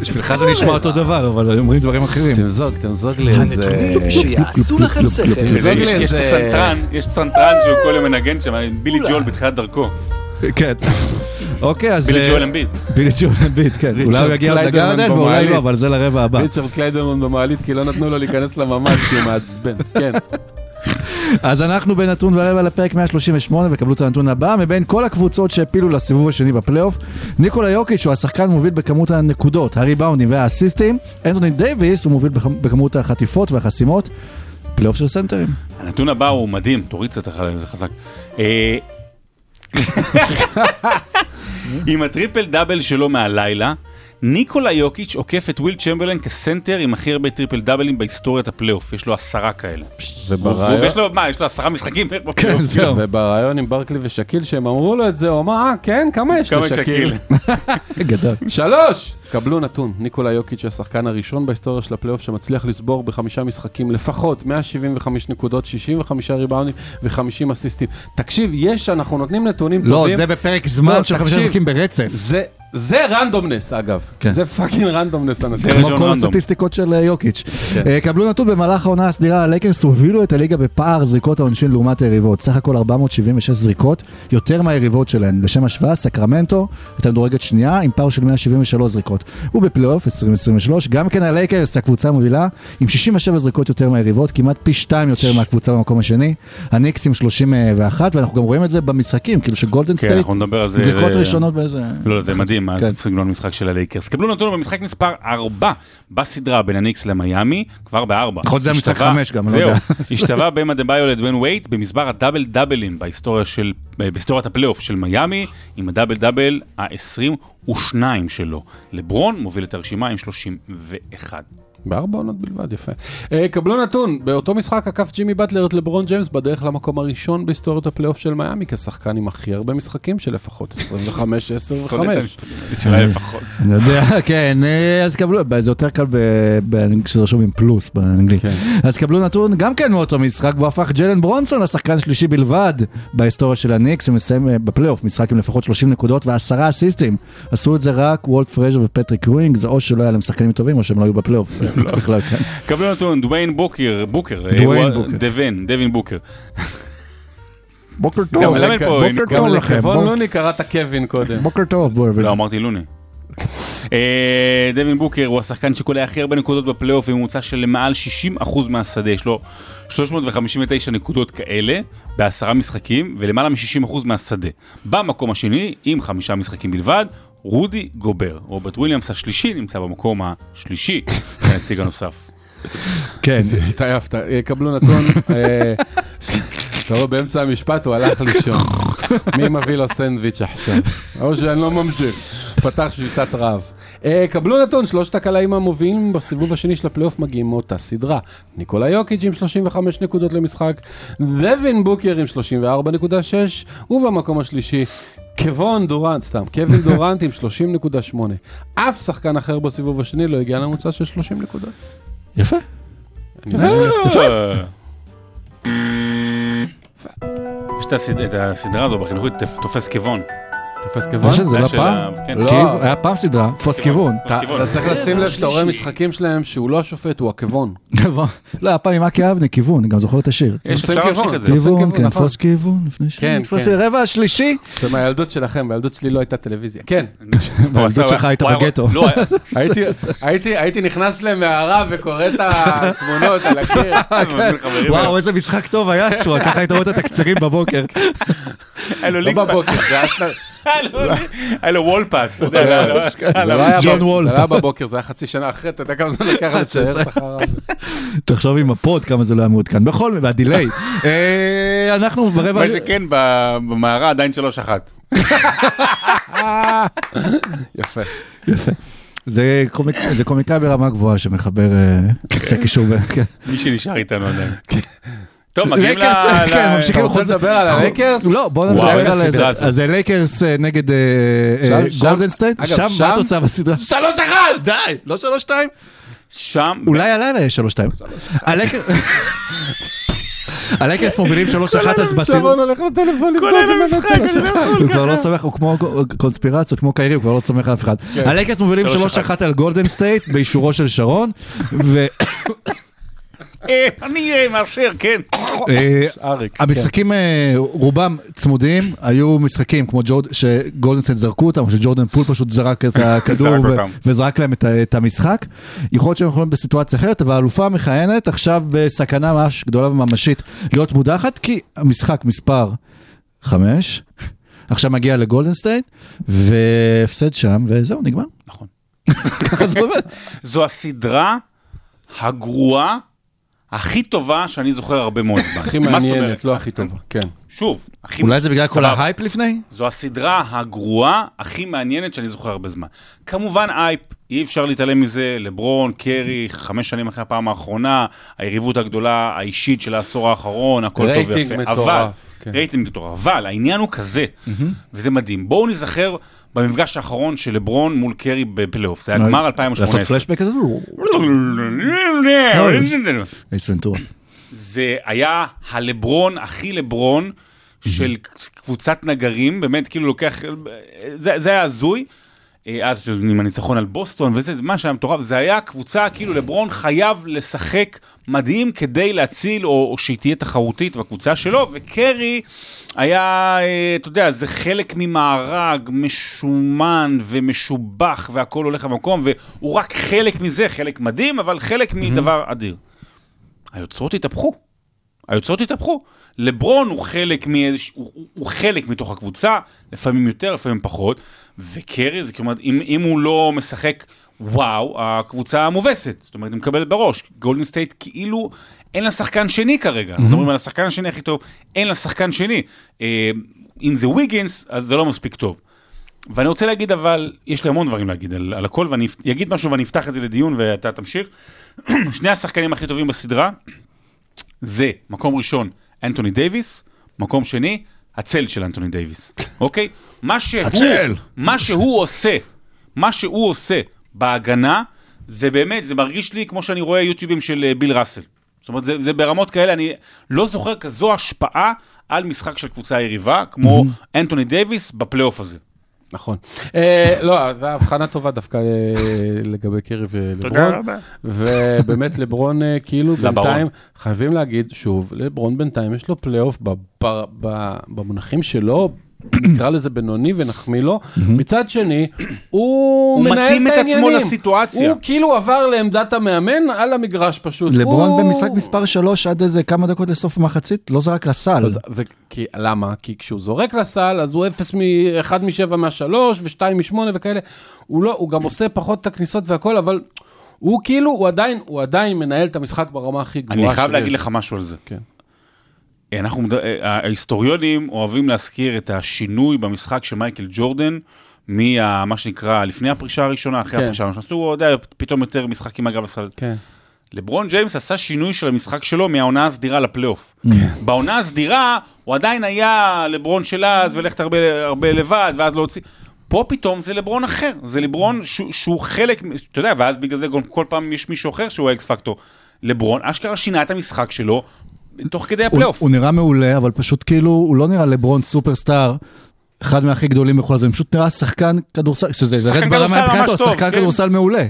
בשבילך זה נשמע אותו דבר, אבל אומרים דברים אחרים. תמזוג, תמזוג לי איזה... הנתונים שיעשו לכם שכל. תמזוג לי יש- יש איזה... פסנתרן, יש פסנתרן שהוא כל יום מנגן שם, בילי ג'ואל בתחילת דרכו. כן. אוקיי, אז... בילי אה, ג'ואל אמביד. בילי ג'ואל אמביד, כן. אולי הוא יגיע לגרדן ואולי. לא, אבל זה לרבע הבא. ריצ'רד קליידרמן במעלית, כי לא נתנו לו להיכנס לממ"ד, כי הוא מעצבן. [laughs] כן. אז אנחנו בנתון ורבע לפרק 138 וקבלו את הנתון הבא מבין כל הקבוצות שהעפילו לסיבוב השני בפלייאוף ניקולה יוקיץ' הוא השחקן מוביל בכמות הנקודות, הריבאונדים והאסיסטים אנטוני דייוויס הוא מוביל בכ- בכמות החטיפות והחסימות פלייאוף של סנטרים. הנתון הבא הוא מדהים, תוריד קצת אחרי זה חזק. [laughs] עם הטריפל דאבל שלו מהלילה, ניקולה יוקיץ' עוקף את ווילט צ'מברלין כסנטר עם הכי הרבה טריפל דאבלים בהיסטוריית הפלייאוף, יש לו עשרה כאלה. וברעיון- ויש לו, מה, יש לו עשרה משחקים בפלייאוף? זהו. [laughs] ובריאיון עם ברקלי ושאקיל, שהם אמרו לו את זה, הוא אמר, אה, כן, כמה יש כמה לשקיל? שקיל? [laughs] גדול. שלוש! קבלו נתון, ניקולה יוקיץ' השחקן הראשון בהיסטוריה של הפלייאוף שמצליח לצבור בחמישה משחקים לפחות 175 נקודות, 65 ריבאונדים ו-50 אסיסטים. תקשיב, יש, אנחנו נותנים נתונים לא, טובים. זה בפרק לא, זמן של חמישה. משחקים ברצף. זה, זה randomness אגב, כן. זה fucking randomness. זה כמו כל. הסטטיסטיקות של אה, יוקיץ'. כן. אה, קבלו נתון במהלך העונה הסדירה, הלייקרס הובילו את הליגה בפער זריקות העונשין לעומת היריבות. סך הכל 476 זריקות, יותר מהיריבות שלהן. לשם השוואה, סקרמנטו הייתה מדורגת שנייה עם פער של 173 זריקות. ובפלייאוף 2023, גם כן הלייקרס, הקבוצה המובילה, עם 67 זריקות יותר מהיריבות, כמעט פי שתיים יותר מהקבוצה במקום השני. הניקס עם 31, ואנחנו גם רואים את זה במשחקים, כאילו שגולדן כן, סטייט, אנחנו נדבר על זה. זריקות זה- ראשונות באיזה... לא, זה מדהים, כן. הסגנון המשחק של הלייקרס. קבלו נתון במשחק מספר 4 בסדרה בין הניקס למיאמי, כבר בארבע. יכול להיות זה משחק השתווה- חמש גם, אני לא יודע. [laughs] השתווה באם אדבאיו לדוויין ווייד במספר הדאבל דאבלים בהיסטוריה של, בהיסטוריית הפלייאוף של מיאמי, עם הדאבל דאבל ה-22 שלו. לברון מוביל את הרשימה עם 31. בארבע עונות בלבד, יפה. אה, קבלו נתון, באותו משחק עקף ג'ימי באטלר את לברון ג'יימס בדרך למקום הראשון בהיסטוריות הפלייאוף של מיאמי, כשחקן עם הכי הרבה משחקים של לפחות 25, 10 ו-5. שונא את של הלפחות. אני יודע, [laughs] כן, אה, אז קבלו, זה יותר קל כשזה רשום עם פלוס באנגלית. כן. אז קבלו נתון גם כן מאותו משחק, והוא הפך ג'לן ברונסון לשחקן שלישי בלבד בהיסטוריה של הניקס, שמסיים אה, בפלייאוף משחק עם לפחות 30 נקודות ועשרה אסיסטים. עשו את זה רק וולט פרייז'ר ופטריק יואינג, זה או שלא היה להם שחקנים טובים או שהם לא היו בפלייאוף. בכלל, כן. קבלו נתון, דוויין בוקר, בוקר, אה, דוויין בוקר. דווין, דווין בוקר. בוקר גם טוב, בוקר גם טוב לכם, בוק- לוני קראת קווין קודם. בוקר טוב, בואו. לא, אמרתי לוני. אה, דווין בוקר הוא השחקן שקולע הכי הרבה נקודות בפלייאוף בממוצע של למעל 60% מהשדה, יש לו 359 נקודות כאלה בעשרה משחקים ולמעלה מ-60% מהשדה. במקום השני, עם חמישה משחקים בלבד, רודי גובר. רוברט וויליאמס השלישי נמצא במקום השלישי, [laughs] הנציג הנוסף. כן, התעייפת. אה, קבלו נתון. אה, [laughs] אתה רואה, באמצע המשפט הוא הלך לישון. מי מביא לו סנדוויץ' עכשיו? או שאני לא ממשיך. פתח שביתת רעב. אה, קבלו נתון, שלושת הקלעים המובילים בסיבוב השני של הפלייאוף מגיעים מאותה סדרה. ניקולה יוקיץ' עם 35 נקודות למשחק, דווין בוקר עם 34.6, ובמקום השלישי, קוון דורנט, סתם, קווין [laughs] דורנט עם 30.8. אף שחקן אחר בסיבוב השני לא הגיע לממוצע של 30 נקודות. יפה. יודע. יש את הסד- את הסדרה הזו בחינוכית, תופס כיוון. תופס כיוון? יש את זה, לא של פעם? כן. לא. כיב- היה פעם סדרה, תפוס כיוון. כיוון. אתה צריך לשים לב שאתה רואה משחקים שלהם שהוא לא השופט, הוא הכיוון. כיוון. לא, היה פעם עם אקי אבני, כיוון, אני גם זוכר את השיר. יש אפשר להמשיך כיוון. את זה. תופסים כיוון, כיוון, כן, נכון. תפוס כיוון, לפני ש... כן, כן. רבע השלישי. זה מהילדות שלכם, בילדות שלי לא הייתה טלוויזיה. כן, [laughs] הילדות שלך וואי, בגטו. לא, [laughs] הייתי- הייתי- הייתי נכנס למערה וקורא את התמונות על הקיר. [laughs] חברים, וואו, איזה משחק טוב היה, ככה היית רואה את התקצירים בבוקר. לא בבוקר, זה היה. היה לו- היה לו wall pass, אתה יודע, לא- זה לא ג'ון וול. זה לא היה בבוקר, זה היה חצי שנה אחרי, אתה יודע כמה זמן לקח [laughs] לצייר את החרא הזה. תחשוב עם הפוד כמה זה לא היה מעודכן. בכל מקרה, וה delay. אה, אנחנו ברבע... מה שכן, במערה עדיין 3-1. [laughs] יפה. יפה. זה קומיק- זה קומיקאי ברמה גבוהה שמחבר, אה, עושה קישור. כן. מי שנשאר איתנו עדיין. טוב, מגיעים ל... לייקרס, ל- כן, ממשיכים. אתה רוצה לדבר על הלייקרס? לא, בוא נדבר על זה. אז זה לייקרס אה, נגד אה, אה, גולדן סטייט. שם, מה את עושה בסדרה? שלוש אחד! די, לא שלוש שתיים? שם, אולי הלילה יש שלוש שתיים. הלייקרס מובילים שלוש אחת, אז בסדרה... שרון הולך לטלפון לבדוק אם המשחק, שלוש אני לא אחד. הוא כבר לא סומך, הוא כמו קונספירציות, כמו קיירי, הוא כבר לא סומך על אף אחד. כן. הלייקרס מובילים שלוש שלוש אחת. אחת על גולדן סטייט באישורו של שרון, ו... אני אה, מאשר, כן. אה. המשחקים אה, רובם צמודים, היו משחקים גולדן סטייט זרקו אותם, או שג'ורדן פול פשוט זרק את [laughs] הכדור. וזרק להם את המשחק. יכול להיות שהם יכולים בסיטואציה אחרת, אבל האלופה המכהנת עכשיו בסכנה ממש גדולה וממשית להיות מודחת, כי המשחק מספר 5, עכשיו מגיע לגולדן סטייט, והפסד שם, וזהו, נגמר. נכון. [laughs] [laughs] זו הסדרה הגרועה הכי טובה שאני זוכר הרבה מאוד זמן. הכי? מעניינת, לא הכי טובה. כן. שוב, הכי... אולי זה בגלל כל. ההייפ לפני? זו הסדרה הגרועה הכי מעניינת שאני זוכר הרבה זמן. כמובן הייפ, אי אפשר להתעלם מזה, לברון, קרי, חמש שנים אחרי הפעם האחרונה, היריבות הגדולה האישית של העשור האחרון, הכל טוב רייטינג ויפה. מטורף, אבל, כן. רייטינג מטורף, אבל העניין הוא כזה, וזה מדהים. בואו נזכר במפגש האחרון של לברון מול קרי בפלייאוף, זה היה גמר 2018. לעשות פלשבק כזה? אייס ונטורה. זה היה הלברון, הכי לברון של קבוצת נגרים, באמת כאילו לוקח, זה, זה היה הזוי. אה, אז עם הניצחון על בוסטון וזה, זה מה שהיה מטורף, זה היה קבוצה, כאילו לברון חייב לשחק מדהים כדי להציל, או, או שהיא תהיה תחרותית בקבוצה שלו, וקרי היה, אה, אתה יודע, זה חלק ממארג משומן ומשובח, והכל הולך למקום, והוא רק חלק מזה, חלק מדהים, אבל חלק מדבר אדיר. היוצרות התהפכו. היוצרות התהפכו. לברון הוא חלק, מאיזוש... הוא, הוא- הוא חלק מתוך הקבוצה, לפעמים יותר, לפעמים פחות, וקרי זה כלומר, אם, אם הוא לא משחק וואו, הקבוצה מובסת, זאת אומרת, היא מקבלת בראש. גולדן סטייט כאילו אין לה שחקן שני כרגע, אנחנו מדברים על השחקן השני הכי טוב, אין לה שחקן שני. אה, אם זה ויגינס, אז זה לא מספיק טוב. ואני רוצה להגיד אבל, יש לי המון דברים להגיד על, על הכל, ואני אגיד משהו ואני אפתח את זה לדיון ואתה תמשיך. [clears throat] שני השחקנים הכי טובים בסדרה, זה מקום ראשון, אנטוני דייוויס, מקום שני, הצל של אנטוני דייוויס, אוקיי? מה שהוא, הצל! מה שהוא עושה, מה שהוא עושה בהגנה, זה באמת, זה מרגיש לי כמו שאני רואה יוטיובים של אה, ביל ראסל. זאת אומרת, זה, זה ברמות כאלה, אני לא זוכר כזו השפעה על משחק של קבוצה יריבה, כמו אנטוני דייוויס בפלייאוף הזה. נכון. אה, לא, זו הבחנה טובה דווקא אה, לגבי קרי ולברון. ובאמת לברון אה, כאילו. בינתיים, חייבים להגיד שוב, לברון בינתיים יש לו פלייאוף במונחים שלו. נקרא לזה בינוני ונחמיא לו. מצד שני, הוא הוא מנהל מתאים את את עצמו העניינים. לסיטואציה. הוא כאילו עבר לעמדת המאמן על המגרש פשוט. לברון הוא- במשחק מספר 3 עד איזה כמה דקות לסוף המחצית, לא זרק לסל. כי, למה? כי כשהוא זורק לסל, אז הוא אפס מ- אחד משבע מהשלוש, ושתיים משמונה וכאלה. הוא לא, הוא גם עושה פחות את הכניסות והכל, אבל הוא כאילו, הוא עדיין, הוא עדיין מנהל את המשחק ברמה הכי גבוהה אני חייב שיש. להגיד לך משהו על זה. כן. אנחנו, מד- אה, ההיסטוריונים אוהבים להזכיר את השינוי במשחק של מייקל ג'ורדן, ממה שנקרא לפני הפרישה הראשונה, אחרי כן. הפרישה הראשונה, הוא יודע, פתאום יותר משחקים אגב לסל. כן. לברון ג'יימס עשה שינוי של המשחק שלו מהעונה הסדירה לפלייאוף. כן. בעונה הסדירה הוא עדיין היה לברון של אז, ולכת הרבה, הרבה לבד, ואז להוציא... פה פתאום זה לברון אחר, זה לברון שהוא, שהוא חלק, אתה יודע, ואז בגלל זה כל פעם יש מישהו אחר שהוא ה X factor. לברון אשכרה שינה את המשחק שלו תוך כדי הוא, הפלייאוף. הוא נראה מעולה, אבל פשוט כאילו, הוא לא נראה לברון סופרסטאר אחד מהכי גדולים בכל הזמן, פשוט נראה שחקן כדורסל, שזה זה שחקן role ברמה מבחינתו, שחקן כן. כדורסל מעולה.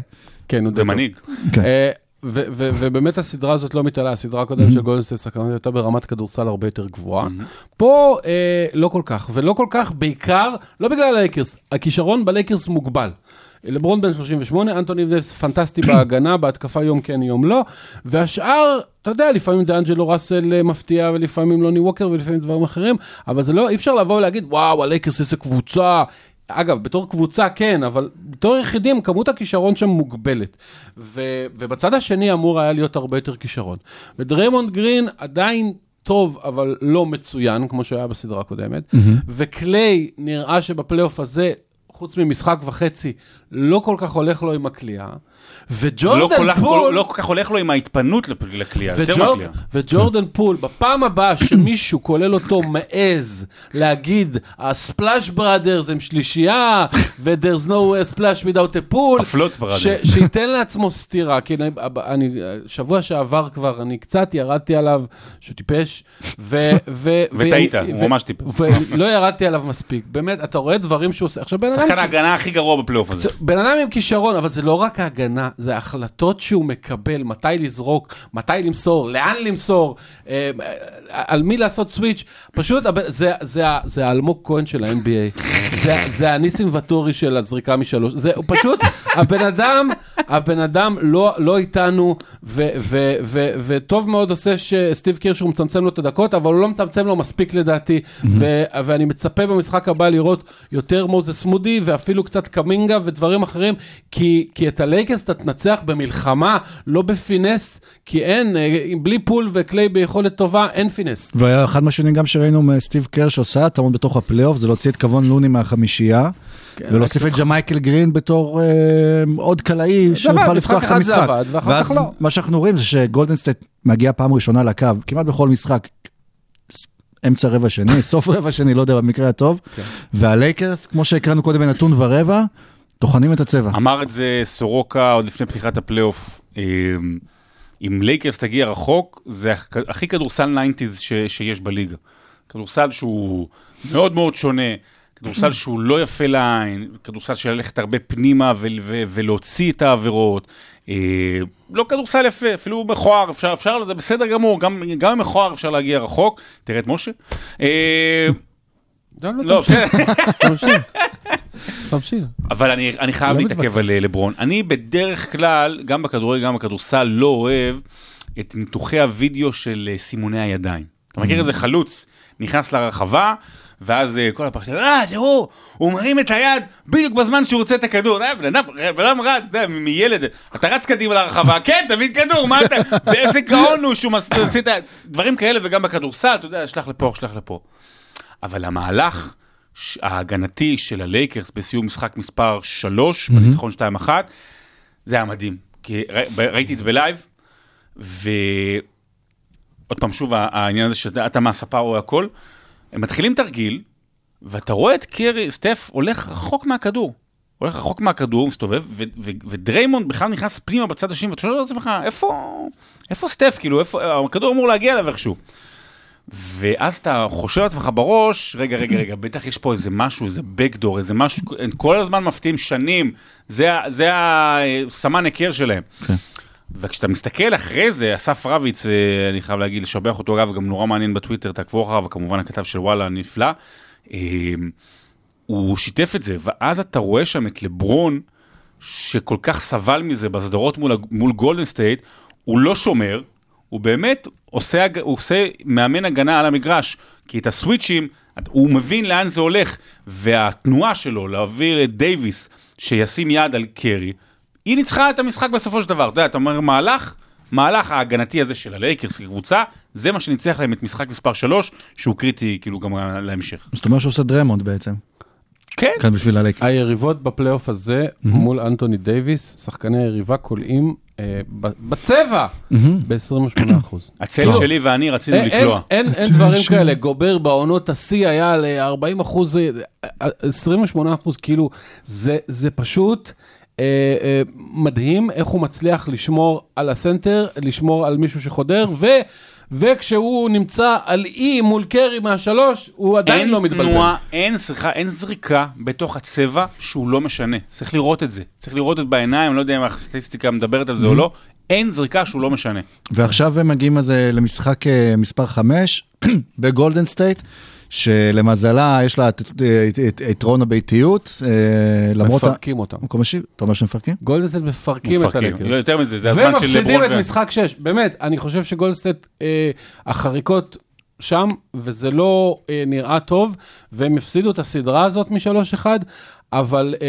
כן, הוא. ומנהיג. כן. אה, ו- ו- ובאמת הסדרה הזאת לא מתעלה, הסדרה הקודמת של גולדנסטייט סקרנות הייתה ברמת כדורסל הרבה יותר גבוהה. פה אה, לא כל כך, ולא כל כך בעיקר, לא בגלל הלייקרס, הכישרון בלייקרס מוגבל. לברון בן 38, אנטוני דייוויס פנטסטי בהגנה, בהתקפה יום כן יום לא, והשאר, אתה יודע, לפעמים דיאנג'לו ראסל אה, מפתיע, ולפעמים לוני ווקר, ולפעמים דברים אחרים, אבל זה לא, אי אפשר לבוא ולהגיד, וואו, הלייקרס איזה קבוצה. אגב, בתור קבוצה כן, אבל בתור יחידים, כמות הכישרון שם מוגבלת. ו- ובצד השני אמור היה להיות הרבה יותר כישרון. ודריימונד גרין עדיין טוב, אבל לא מצוין, כמו שהיה בסדרה הקודמת. וקליי, נראה שבפלייאוף הזה, חוץ ממשחק וחצי, לא כל כך הולך לו עם הכלייה. לא וג'ורדן כל פול... לא כל כך הולך לו עם ההתפנות לכלייה, יותר מהכלייה. וג'ורדן פול, בפעם הבאה שמישהו, כולל אותו, מעז להגיד, ה splash brothers הם שלישייה, [laughs] ו- there's no splash without a pool, הפלוץ. ש- שייתן לעצמו סטירה, כי אני, אני, שבוע שעבר כבר, אני קצת ירדתי עליו, שהוא טיפש, ו... ו- [laughs] וטעית, הוא ממש טיפש. ולא ירדתי עליו מספיק, באמת, אתה רואה דברים שהוא עושה. עכשיו, בן אדם... שחקן ההגנה הכי גרוע בפלייאוף הזה. זה- בן אדם עם כישרון, אבל זה לא רק ההגנה, זה ההחלטות שהוא מקבל, מתי לזרוק, מתי למסור, לאן למסור, אה, אה, על מי לעשות סוויץ'. פשוט, זה, זה, זה האלמוג כהן של ה-NBA, זה, זה הנסים ואטורי של הזריקה משלוש, זה פשוט, הבן אדם, הבן אדם לא, לא איתנו, ו, ו, ו, וטוב מאוד עושה סטיב קר שהוא מצמצם לו את הדקות, אבל הוא לא מצמצם לו מספיק לדעתי, ואני מצפה במשחק הבא לראות יותר מוזס מודי, ואפילו קצת קמינגה ודברים אחרים, כי, כי את הלייקרס אתה תנצח במלחמה, לא ב finesse, כי אין, אה, בלי פול וקליי ביכולת טובה, אין finesse. והיה אחד מהשינויים גם שראינו מסטיב קר שעושה טעות בתוך הפלייאוף, זה להוציא את קבון לוני מהחמישייה, כן, ולהוסיף את ג'מייקל גרין בתור אה, עוד קלעי שיוכל לפתוח את המשחק. עבד, ואז לא. מה שאנחנו רואים זה שגולדן סטייט מגיע פעם ראשונה לקו כמעט בכל משחק. אמצע רבע שני, [laughs] סוף רבע שני, לא יודע, במקרה הטוב. כן. והלייקרס, כמו שהקראנו קודם בנתון ורבע, טוחנים את הצבע. אמר את זה סורוקה עוד לפני פתיחת הפלייאוף. אה, אם לייקרס תגיע רחוק, זה הכ- הכי כדורסל 90's ש- שיש בליגה. כדורסל שהוא מאוד מאוד שונה, כדורסל [clears throat] שהוא לא יפה לעין, כדורסל של ללכת הרבה פנימה ו- ו- ולהוציא את העבירות. אה, לא כדורסל יפה, אפילו מכוער, אפשר, אפשר, זה בסדר גמור, גם, גם עם מכוער אפשר להגיע רחוק. תראה את משה. אה, לא, בסדר. תמשיך. אבל אני, אני חייב לא להתעכב. על אה, לברון. אני בדרך כלל, גם בכדורגל, גם בכדורסל, לא אוהב את ניתוחי הוידאו של אה, סימוני הידיים. אתה מכיר איזה חלוץ נכנס לרחבה, ואז אה, כל הפחד, אה, תראו, הוא מרים את היד בדיוק בזמן שהוא רוצה את הכדור. אה, בן אדם, בן אדם רץ, אתה יודע, מילד, אתה רץ קדימה לרחבה, כן, תביא כדור, מה אתה, [laughs] ואיזה גאון הוא שהוא עושה את. דברים כאלה, וגם בכדורסל, אתה יודע, שלח לפה, שלח לפה. אבל המהלך ההגנתי של הלייקרס בסיום משחק מספר 3, בניצחון 2-1, זה היה מדהים. כי ראיתי את זה בלייב, ועוד פעם, שוב, העניין הזה שאתה מהספה רואה הכל, הם מתחילים תרגיל, ואתה רואה את קרי, סטף הולך רחוק מהכדור. הולך רחוק מהכדור, מסתובב, ו- ו- ודריימונד בכלל נכנס פנימה בצד השני, ואתה שואל את עצמך, איפה, איפה סטף, כאילו, איפה, הכדור אמור להגיע אליו איכשהו. ואז אתה חושב לעצמך בראש, רגע, רגע, רגע, בטח יש פה איזה משהו, איזה backdoor, איזה משהו, הם כל הזמן מפתיעים שם, זה, זה הסימן היכר שלהם. כן. וכשאתה מסתכל אחרי זה, אסף רביץ, אה, אני חייב להגיד, לשבח אותו, אגב, גם נורא מעניין בטוויטר, תעקבו אחריו, וכמובן הכתב של וואלה נפלא, אה, הוא שיתף את זה, ואז אתה רואה שם את לברון, שכל כך סבל מזה בסדרות מול, מול גולדן סטייט, הוא לא שומר, הוא באמת עושה, הוא עושה מאמן הגנה על המגרש, כי את ה switchים, הוא מבין לאן זה הולך, והתנועה שלו להעביר את דייוויס, שישים יד על קרי, היא ניצחה את המשחק בסופו של דבר. אתה יודע, אתה אומר מהלך, מהלך ההגנתי הזה של הלייקרס כקבוצה, זה מה שניצח להם את משחק מספר 3, שהוא קריטי כאילו גם להמשך. זאת אומרת שהוא עושה דריימונד בעצם, כן. כאן בשביל הלייקרס. היריבות בפלייאוף הזה מול אנטוני דייוויס, שחקני היריבה קולעים בצבע. ב-28%. [clears throat] הצל שלי ואני רצינו לקלוע. אין, דברים כאלה, גובר בעונות השיא היה ל-40 אחוז, 28 אחוז, כאילו, זה, זה פשוט אה, אה, מדהים איך הוא מצליח לשמור על הסנטר, לשמור על מישהו שחודר, ו... וכשהוא נמצא על אי מול קרי מהשלוש, הוא עדיין אין לא מתבלבל. תנועה, אין, סליחה, אין זריקה בתוך הצבע שהוא לא משנה. צריך לראות את זה. צריך לראות את בעיניים, לא יודע אם הסטטיסטיקה מדברת על זה או לא. אין זריקה שהוא לא משנה. ועכשיו הם מגיעים אז אה, למשחק אה, מספר 5 [clears throat] בגולדן סטייט, שלמזלה יש לה את- את- את- יתרון הביתיות, אה, למרות... מפרקים אותם. מקום השיב, אתה אומר שמפרקים? גולדסטייט מפרקים את. הלייקרס. לא יותר מזה, זה הזמן של ומפסידים לברון. את ו- משחק 6. באמת, אני חושב שגולדסטייט, אה, החריקות שם, וזה לא אה, נראה טוב, והם הפסידו את הסדרה הזאת מ-3-1, אבל, אה,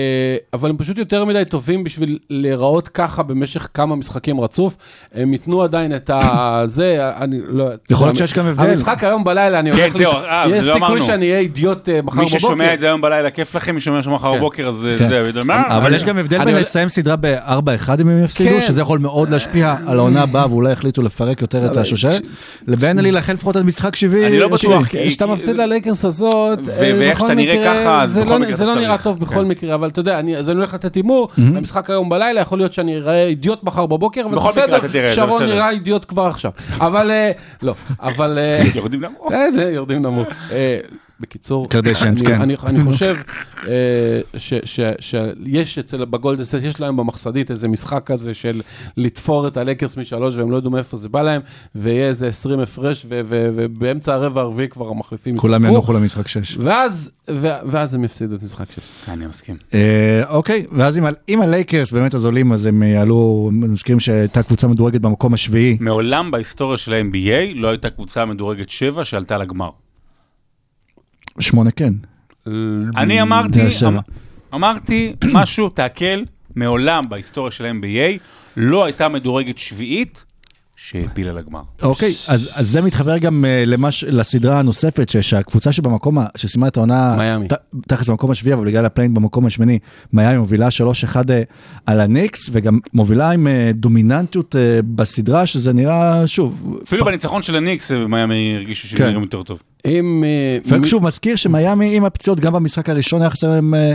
אבל הם פשוט יותר מדי טובים בשביל להיראות ככה במשך כמה משחקים רצוף. הם ייתנו עדיין את ה... [laughs] זה, אני לא... יכול להיות שיש גם הבדל. המשחק היום בלילה, אני כן, הולך... זהו, לש- אה, יש לא סיכוי אמרנו. שאני אהיה אידיוט אה, מחר מי בבוקר. ששומע את זה היום בלילה, כיף לכם, מי שומע שמחר כן. בבוקר, אז כן. זה? אבל אני- יש גם הבדל בין לסיים סדרה ב-4-1 אם הם יפסידו, כן. שזה יכול מאוד להשפיע על העונה הבאה, ואולי יחליטו לפרק יותר את השושלת, לבין להילחם לפחות עד משחק 70. אני לא בטוח, כשאתה מפסיד ללייקרס הזאת, ו- ואיך בכל שאתה נראה מקרה, ככה, אז זה בכל לא- מקרה זה אתה לא נראה צריך. טוב בכל [laughs] כן. מקרה, אבל אתה יודע, אני- אז אני הולך לתת הימור, המשחק היום בלילה, יכול להיות שאני אראה אידיוט מחר בבוקר, בכל אתה בסדר, שרון. נראה אידיוט כבר עכשיו. אבל, אה, לא, אבל... אה, [laughs] יורדים נמוך. בסדר, יורדים נמוך. בקיצור, קרדשיאנס, אני- כן. אני, אני [laughs] חושב אה, ש- ש- שיש אצל בגולדסט, יש להם במחסדית איזה משחק כזה של לתפור את הלקרס משלוש והם לא ידעו מאיפה זה בא להם, ויהיה איזה 20 הפרש, ו- ו- ובאמצע הרבע הרביעי כבר המחליפים כולם ישחקו. ינוחו למשחק 6. ואז, ו- ואז הם יפסידו את משחק שש. אני מסכים. אה, אוקיי, ואז אם הלייקרס באמת אז עולים, אז הם יעלו, מזכירים שהייתה קבוצה מדורגת במקום השביעי. מעולם בהיסטוריה של ה-NBA לא הייתה קבוצה מדורגת 7 שעלתה לגמר. שמונה כן. אני אמרתי, זה השבע. אמ- אמרתי [clears throat] משהו, תעכל, מעולם בהיסטוריה של ה-NBA לא הייתה מדורגת שביעית שהעפילה לגמר. אוקיי, אז, אז זה מתחבר גם uh, למש, לסדרה הנוספת, ש- שהקבוצה שבמקום, שסיימה את העונה, מיאמי. תכלס במקום השביעי, אבל בגלל ה play-in במקום השמיני, מיאמי מובילה 3-1 uh, על הניקס, וגם מובילה עם uh, דומיננטיות uh, בסדרה, שזה נראה, שוב, אפילו בניצחון של הניקס, מיאמי הרגישו שהם כן. נראים יותר טוב. אם... אה, מי- ושוב, מזכיר שמיאמי עם הפציעות, גם במשחק הראשון היה חסר להם אה,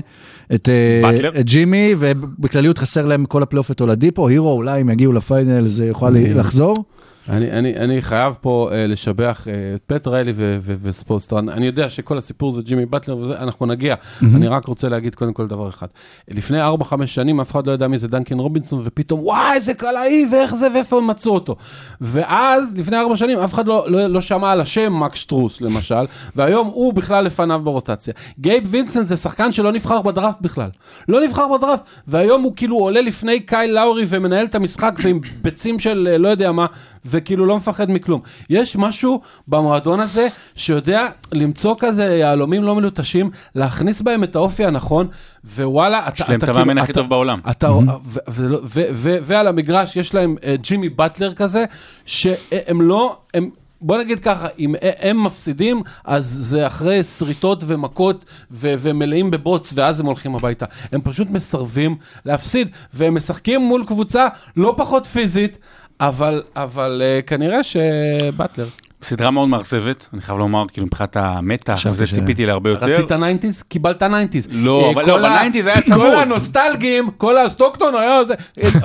את, אה? את ג'ימי, ובכלליות חסר להם כל הפלייאוף את אולדיפו, הירו, אולי אם יגיעו לפיינל זה יוכל לחזור. אני, אני, אני חייב פה uh, לשבח uh, את פט ריילי ו- ו- וספולסטרה. אני יודע שכל הסיפור זה ג'ימי באטלר וזה, אנחנו נגיע. Mm-hmm. אני רק רוצה להגיד קודם כל דבר אחד. לפני 4-5 שנים אף אחד לא ידע מי זה דנקן רובינסון, ופתאום וואי איזה קלעי ואיך זה ואיפה הם מצאו אותו. ואז לפני 4 שנים אף אחד לא, לא, לא שמע על השם מקס סטרוס למשל, והיום הוא בכלל לפניו ברוטציה. גייב וינסנט זה שחקן שלא נבחר בדראפט בכלל. לא נבחר בדראפט, והיום הוא כאילו עולה לפני קייל לאורי ומנהל את המשחק ועם ביצים של אה, לא יודע מה, וכאילו לא מפחד מכלום. יש משהו במועדון הזה שיודע למצוא כזה יהלומים לא מלוטשים, להכניס בהם את האופי הנכון, ווואלה, אתה... יש להם אתה את המאמן כאילו- הכי אתה- טוב בעולם. אתה, ו- ו- ו- ו- ועל המגרש יש להם אה, ג'ימי באטלר כזה, שהם לא, הם, בוא נגיד ככה, אם הם מפסידים, אז זה אחרי שריטות ומכות ו- ומלאים בבוץ, ואז הם הולכים הביתה. הם פשוט מסרבים להפסיד, והם משחקים מול קבוצה לא פחות פיזית, אבל, אבל uh, כנראה שבטלר. סדרה מאוד מאכזבת, אני חייב לומר, כאילו מבחינת המתח, זה ש- ציפיתי להרבה יותר. רצית 90's? קיבלת 90's. לא, אה, אבל לא, ב-90's היה צמוד. כל הנוסטלגים, כל הסטוקטון היה זה,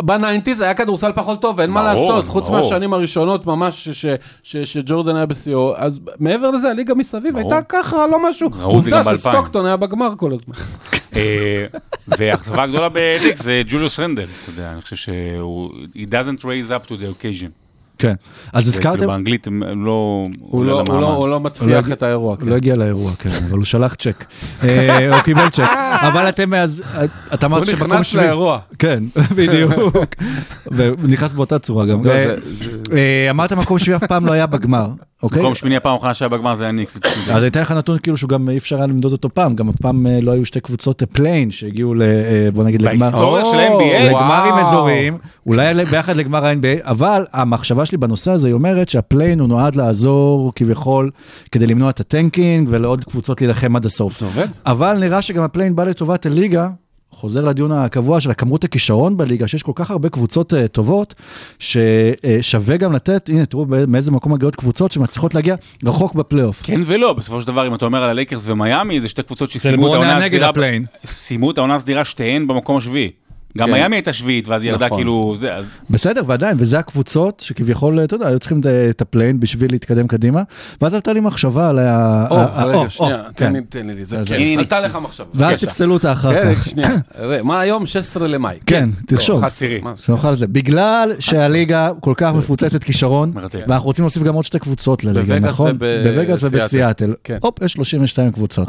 ב-90's היה כדורסל פחות טוב, אין מה לעשות, חוץ. מהשנים הראשונות ממש ש- ש- שג'ורדן היה בשיאו, אז מעבר לזה הליגה מסביב. הייתה ככה, לא משהו. עובדה ב-2000. שסטוקטון היה בגמר כל הזמן. אה, והאכזבה הגדולה בליקס זה ג'וליוס רנדל, אתה יודע, אני חושב שהוא, he doesn't raise up to the occasion. כן. אז כאילו הזכרתם, באנגלית הם לא... הוא לא- הוא לא-. הוא לא הוא לא הגיע- את האירוע. הוא לא הגיע לאירוע, כן, אבל הוא שלח צ'ק. אה, הוא קיבל צ'ק. [laughs] אבל אתם, אז, אתה הוא אמרת שמקום נכנס שביעי. לאירוע. כן, [laughs] בדיוק. והוא נכנס באותה צורה גם. אה, אה, אמרת מקום שביעי אף פעם לא היה בגמר, אוקיי? מקום שמיני הפעם האחרונה שהיה בגמר זה היה ניקס. אז אני אתן לך נתון כאילו שהוא גם אי אפשר היה למדוד אותו פעם, גם הפעם אה, לא היו שתי קבוצות אה, play-in שהגיעו ל... אה, בוא נגיד לגמר. בהיסטוריה של או, ה-NBA? לגמרים. אזוריים, אולי ביחד לגמר ה-NBA, אבל המחשבה שלי בנושא הזה היא אומרת שה play-in הוא נועד לעזור כביכול כדי למנוע את ה tanking ולעוד קבוצות להילחם עד הסוף. אבל נראה שגם ה play-in בא לטובת הליגה, חוזר לדיון הקבוע של הכמות הכישרון בליגה, שיש כל כך הרבה קבוצות uh, טובות, ששווה גם לתת, הנה תראו מאיזה מקום מגיעות קבוצות שמצליחות להגיע רחוק בפלייאוף. כן ולא, בסופו של דבר, אם אתה אומר על הלייקרס ומיאמי, זה שתי קבוצות זה שסיימו את העונה הסדירה. סיימו את העונה הסדירה שתיהן במקום השביעי. גם כן. מיאמי הייתה שביעית, ואז היא ירדה נכון. כאילו, זה, אז בסדר, ועדיין, וזה הקבוצות שכביכול, אתה יודע, היו צריכים את- את ה play-in בשביל להתקדם קדימה, ואז עלתה לי מחשבה על ה... או, רגע, או, שנייה, או, תן כן. לי, תן לי, זה כן. עלתה לך מחשבה. ואז. תפסלו אותה אחר כן, כך. שנייה, מה היום? 16 למאי. כן, תרשום. לא, 11, מה? שנוכל על זה. בגלל שהליגה כל כך מפוצצת כישרון. ואנחנו רוצים להוסיף גם עוד שתי קבוצות לליגה, נכון? בווגאס סיאטל. ובסיאטל. כן. הופ, יש 32 קבוצות.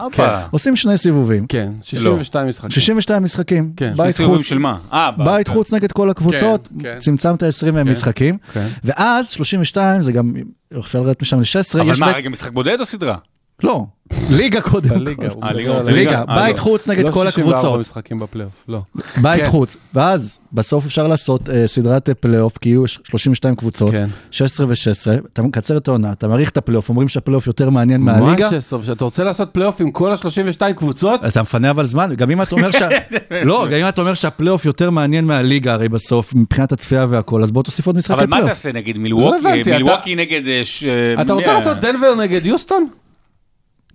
עושים שני סיבובים. כן, 62 משחקים. 62 משחקים. כן. שני בית סיבובים חוץ. של מה? אה, בית חוץ נגד כל הקבוצות, כן, כן. צמצמת 20 משחקים, כן. ואז 32 זה גם, אפשר לרדת משם ל-16, אבל מה, רגע, משחק בודד או סדרה? לא, ליגה קודם בליגה, ליגה? אה, בית לא. חוץ נגד לא כל 64 הקבוצות, משחקים בפלייאוף, לא. בית כן. חוץ, ואז בסוף אפשר לעשות אה, סדרת אה, פלייאוף, כי יהיו ש- 32 קבוצות, כן. 16 ו-16, אתה מקצר את העונה, אתה מאריך את הפלייאוף, אומרים שהפלייאוף יותר מעניין מהליגה, מה שסוף, שאתה רוצה לעשות פלייאוף עם כל ה-32 קבוצות? אתה מפנה אבל זמן, גם אם אתה אומר שה... [laughs] לא, גם אם אתה אומר שהפלייאוף יותר מעניין מהליגה הרי בסוף, מבחינת הצפייה והכל, אז בוא תוסיף עוד משחקי אבל מה פלייאוף. תעשה נגיד מילווקי, לא מילווקי נגד... אתה רוצה לעשות דנבר נגד יוסטון?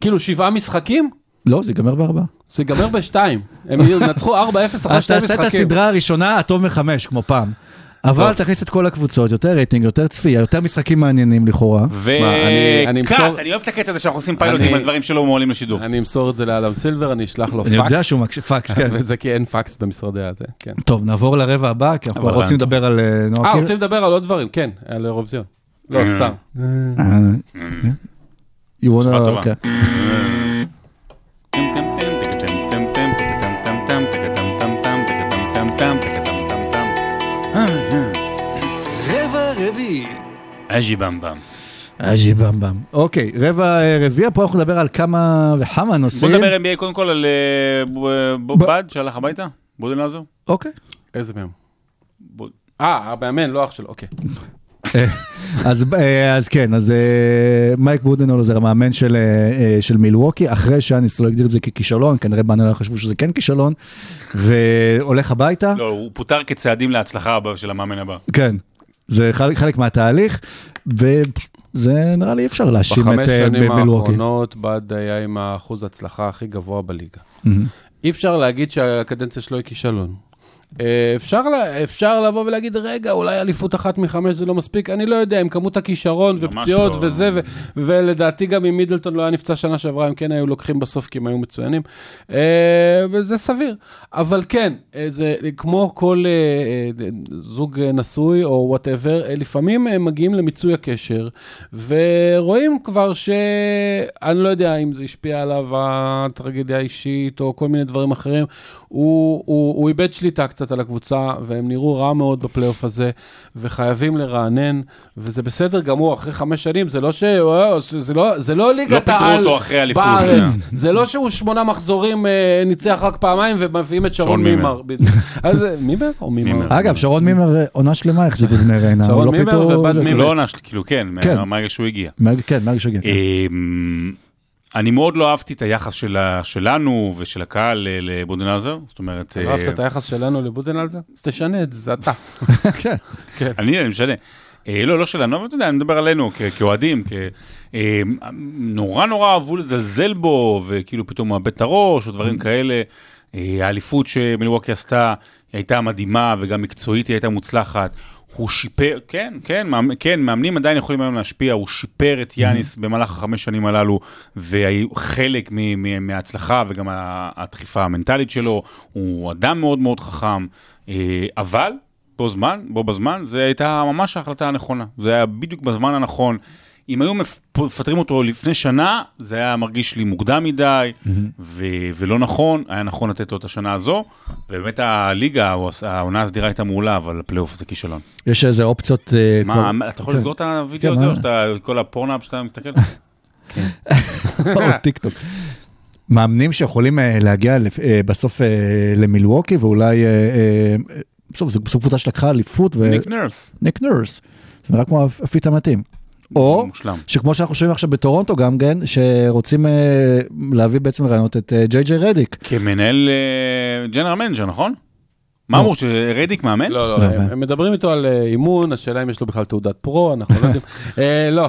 כאילו שבעה משחקים? לא, זה ייגמר בארבעה. זה ייגמר בשתיים. הם [laughs] ינצחו 4-0 אחרי אז שתי תעשה את משחקים. הסדרה הראשונה, הטוב מחמש, כמו פעם. אבל תכניס את כל הקבוצות, יותר רייטינג, יותר צפייה, יותר משחקים מעניינים לכאורה. אני- אני וקאט, אני אוהב את הקטע הזה שאנחנו עושים פיילוטים על דברים שלא מועלים לשידור. אני אמסור את זה לאדם סילבר, אני אשלח לו פקס. אני יודע שהוא מקשיב, פקס, כן. [laughs] וזה כי אין פקס במשרדי הזה, כן. טוב, נעבור לרבע הבא, כי אנחנו רוצים. לדבר על אה, אה. רוצים לדבר על עוד דברים, כן, על אירוויזיון. לא, סתם. אה, You wanna... שעה טובה. אוקיי. רבע רביעי. אג'י במבם. אג'י במבם. אוקיי, רבע אה, רביעי, פה אנחנו נדבר על כמה וכמה בוא נושאים. נדבר NBA קודם כל על אה, ב- ב- ב- בד שהלך הביתה, בודנלזר. אוקיי. איזה מהם? אה, המאמן, לא אח שלו, אוקיי. [laughs] אז, אה, אז כן, אז אה, מייק בודנול זה המאמן של, אה, של מילווקי, אחרי שאניס לא הגדיר את זה ככישלון, כנראה בהנהלה חשבו שזה כן כישלון, והולך הביתה. לא, הוא פוטר כצעדים להצלחה הבא של המאמן הבא. כן, זה חלק, חלק מהתהליך, וזה נראה לי אי אפשר להאשים בחמש את אה, שנים מילווקי. האחרונות בד היה עם האחוז הצלחה הכי גבוה בליגה. מהמם. אי אפשר להגיד שהקדנציה שלו היא כישלון. אה, אפשר, אפשר לבוא ולהגיד, רגע, אולי אליפות אחת מחמש זה לא מספיק, אני לא יודע, עם כמות הכישרון ופציעות לא. וזה, ו- ולדעתי גם אם מידלטון לא היה נפצע שנה שעברה, הם כן היו לוקחים בסוף כי הם היו מצוינים. אה, וזה סביר. אבל כן, אה, זה כמו כל זוג נשוי או וואטאבר, לפעמים הם מגיעים למיצוי הקשר, ורואים כבר ש... אני לא יודע אם זה השפיע עליו הטרגדיה האישית או כל מיני דברים אחרים. הוא, הוא, הוא איבד שליטה קצת על הקבוצה, והם נראו רע מאוד בפלייאוף הזה, וחייבים לרענן, וזה בסדר גמור, אחרי חמש שנים, זה לא ש... זה לא, זה לא ליגת לא העל בארץ. כן. זה לא שהוא שמונה מחזורים אה, ניצח רק פעמיים ומביאים את שרון מימר. אז אה, מימר או מימר? אגב, שרון מימר אה, עונה שלמה החזיק בבני ריינה. שרון הוא לא מימר ובד מימר. לא עונה, כאילו כן, כן. מה- מהרגע שהוא הגיע. כן, מהרגע. אמ, אני מאוד לא אהבתי את היחס של ה- שלנו ושל הקהל ל- לבודנלזר, זאת אומרת... לא אהבת אה, את היחס שלנו לבודנלזר? אז תשנה את זה, זה אתה. [laughs] כן. אני, אני משנה. אה, לא, לא שלנו, אבל אתה יודע, אני מדבר עלינו כאוהדים, אה, נורא נורא אהבו לזלזל בו, וכאילו פתאום הוא מאבד את הראש, או דברים כאלה. אה, האליפות שמילווקי עשתה היא הייתה מדהימה, וגם מקצועית היא הייתה מוצלחת. הוא שיפר, כן, כן, מאמ- כן, מאמנים עדיין יכולים היום להשפיע, הוא שיפר את יאניס במהלך החמש שנים הללו, והיו חלק מ- מ- מההצלחה וגם הדחיפה המנטלית שלו, הוא אדם מאוד מאוד חכם, אה, אבל בו זמן, בו בזמן, זו הייתה ממש ההחלטה הנכונה, זה היה בדיוק בזמן הנכון. אם היו מפ- מפטרים אותו לפני שנה, זה היה מרגיש לי מוקדם מדי, ו- ולא נכון, היה נכון לתת לו את השנה הזו, ובאמת הליגה, העונה הסדירה הייתה מעולה, אבל הפלייאוף זה כישלון. יש איזה אופציות... אה, כבר- מה, אתה יכול כן. לסגור את הוידאו כן, הזה? או שאתה, כל הפורנאפ שאתה מסתכל? [laughs] או, טיק טוק. מאמנים שיכולים אה, להגיע לפ- אה, בסוף למילווקי ואולי, בסוף זו קבוצה שלקחה אליפות ניק נרס. וניק נרס. זה נראה כמו הפיט המתאים. או מושלם. שכמו שאנחנו שומעים עכשיו בטורונטו גם כן, שרוצים אה, להביא בעצם לרעיונות את אה, ג'יי ג'יי רדיק. כמנהל general manager, נכון? מה אמרו, שרדיק מאמן? לא, לא, לא, הם- מדברים איתו על אה, אימון, השאלה אם יש לו בכלל תעודת pro, אנחנו לא יודעים. [laughs] אה, לא.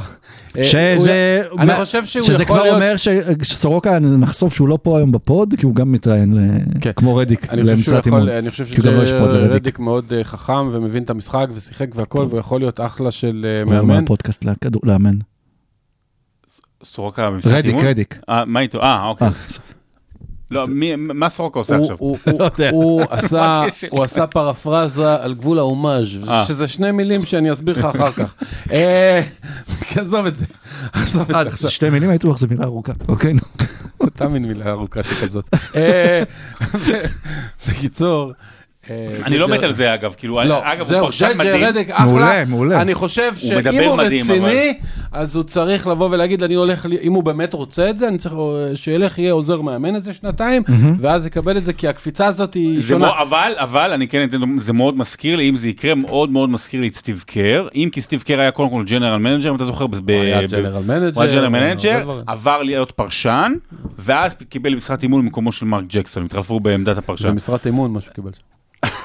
אה, שזה, אני חושב שהוא שזה יכול כבר להיות... אומר ש- שסורוקה נחשוף שהוא לא פה היום ב pod, כי הוא גם מתראיין כן. כמו רדיק אני חושב שהוא למשרת יכול, אימון. אני חושב גם לא. שרדיק מאוד חכם ומבין את המשחק ושיחק והכל, והוא יכול להיות אחלה של אה, הוא אומר מאמן. מהפודקאסט לאמן. סורוקה במשחק רדיק, אימון? רדיק. אה, מה איתו? אה, אוקיי. לא, מה סורוקה עושה עכשיו? הוא- [laughs] הוא עשה- פרפרזה על גבול ההומאז', אה. שזה שני מילים שאני אסביר לך אחר כך. [laughs] אה, עזוב את זה, עזוב את אה, זה עכשיו. שתי מילים הייתי בטוח זו מילה ארוכה. אוקיי, נו. אותה מין מילה ארוכה שכזאת. [laughs] בקיצור. אה, אני לא מת על זה אגב, כאילו, לא, אגב, הוא פרשן מדהים. רדיק אחלה. מעולה, מעולה. אני חושב שאם הוא רציני, אז הוא צריך לבוא ולהגיד, אני הולך, אם הוא באמת רוצה את זה, אני צריך שילך, יהיה עוזר מאמן איזה שנתיים, ואז יקבל את זה, כי הקפיצה הזאת היא זה שונה. אבל, אבל, אני כן אתן, זה מאוד מזכיר לי, אם זה יקרה, מאוד מאוד מזכיר לי את סטיב קר, אם כי סטיב קר היה קודם כל general manager, אם אתה זוכר, ב- הוא היה general manager. עבר להיות פרשן, ואז קיבל משרת אימון במקומו של מרק ג'קסון, הם התחלפו בעמדת זה הפרשן. משרת אמון, מה שהוא קיבל.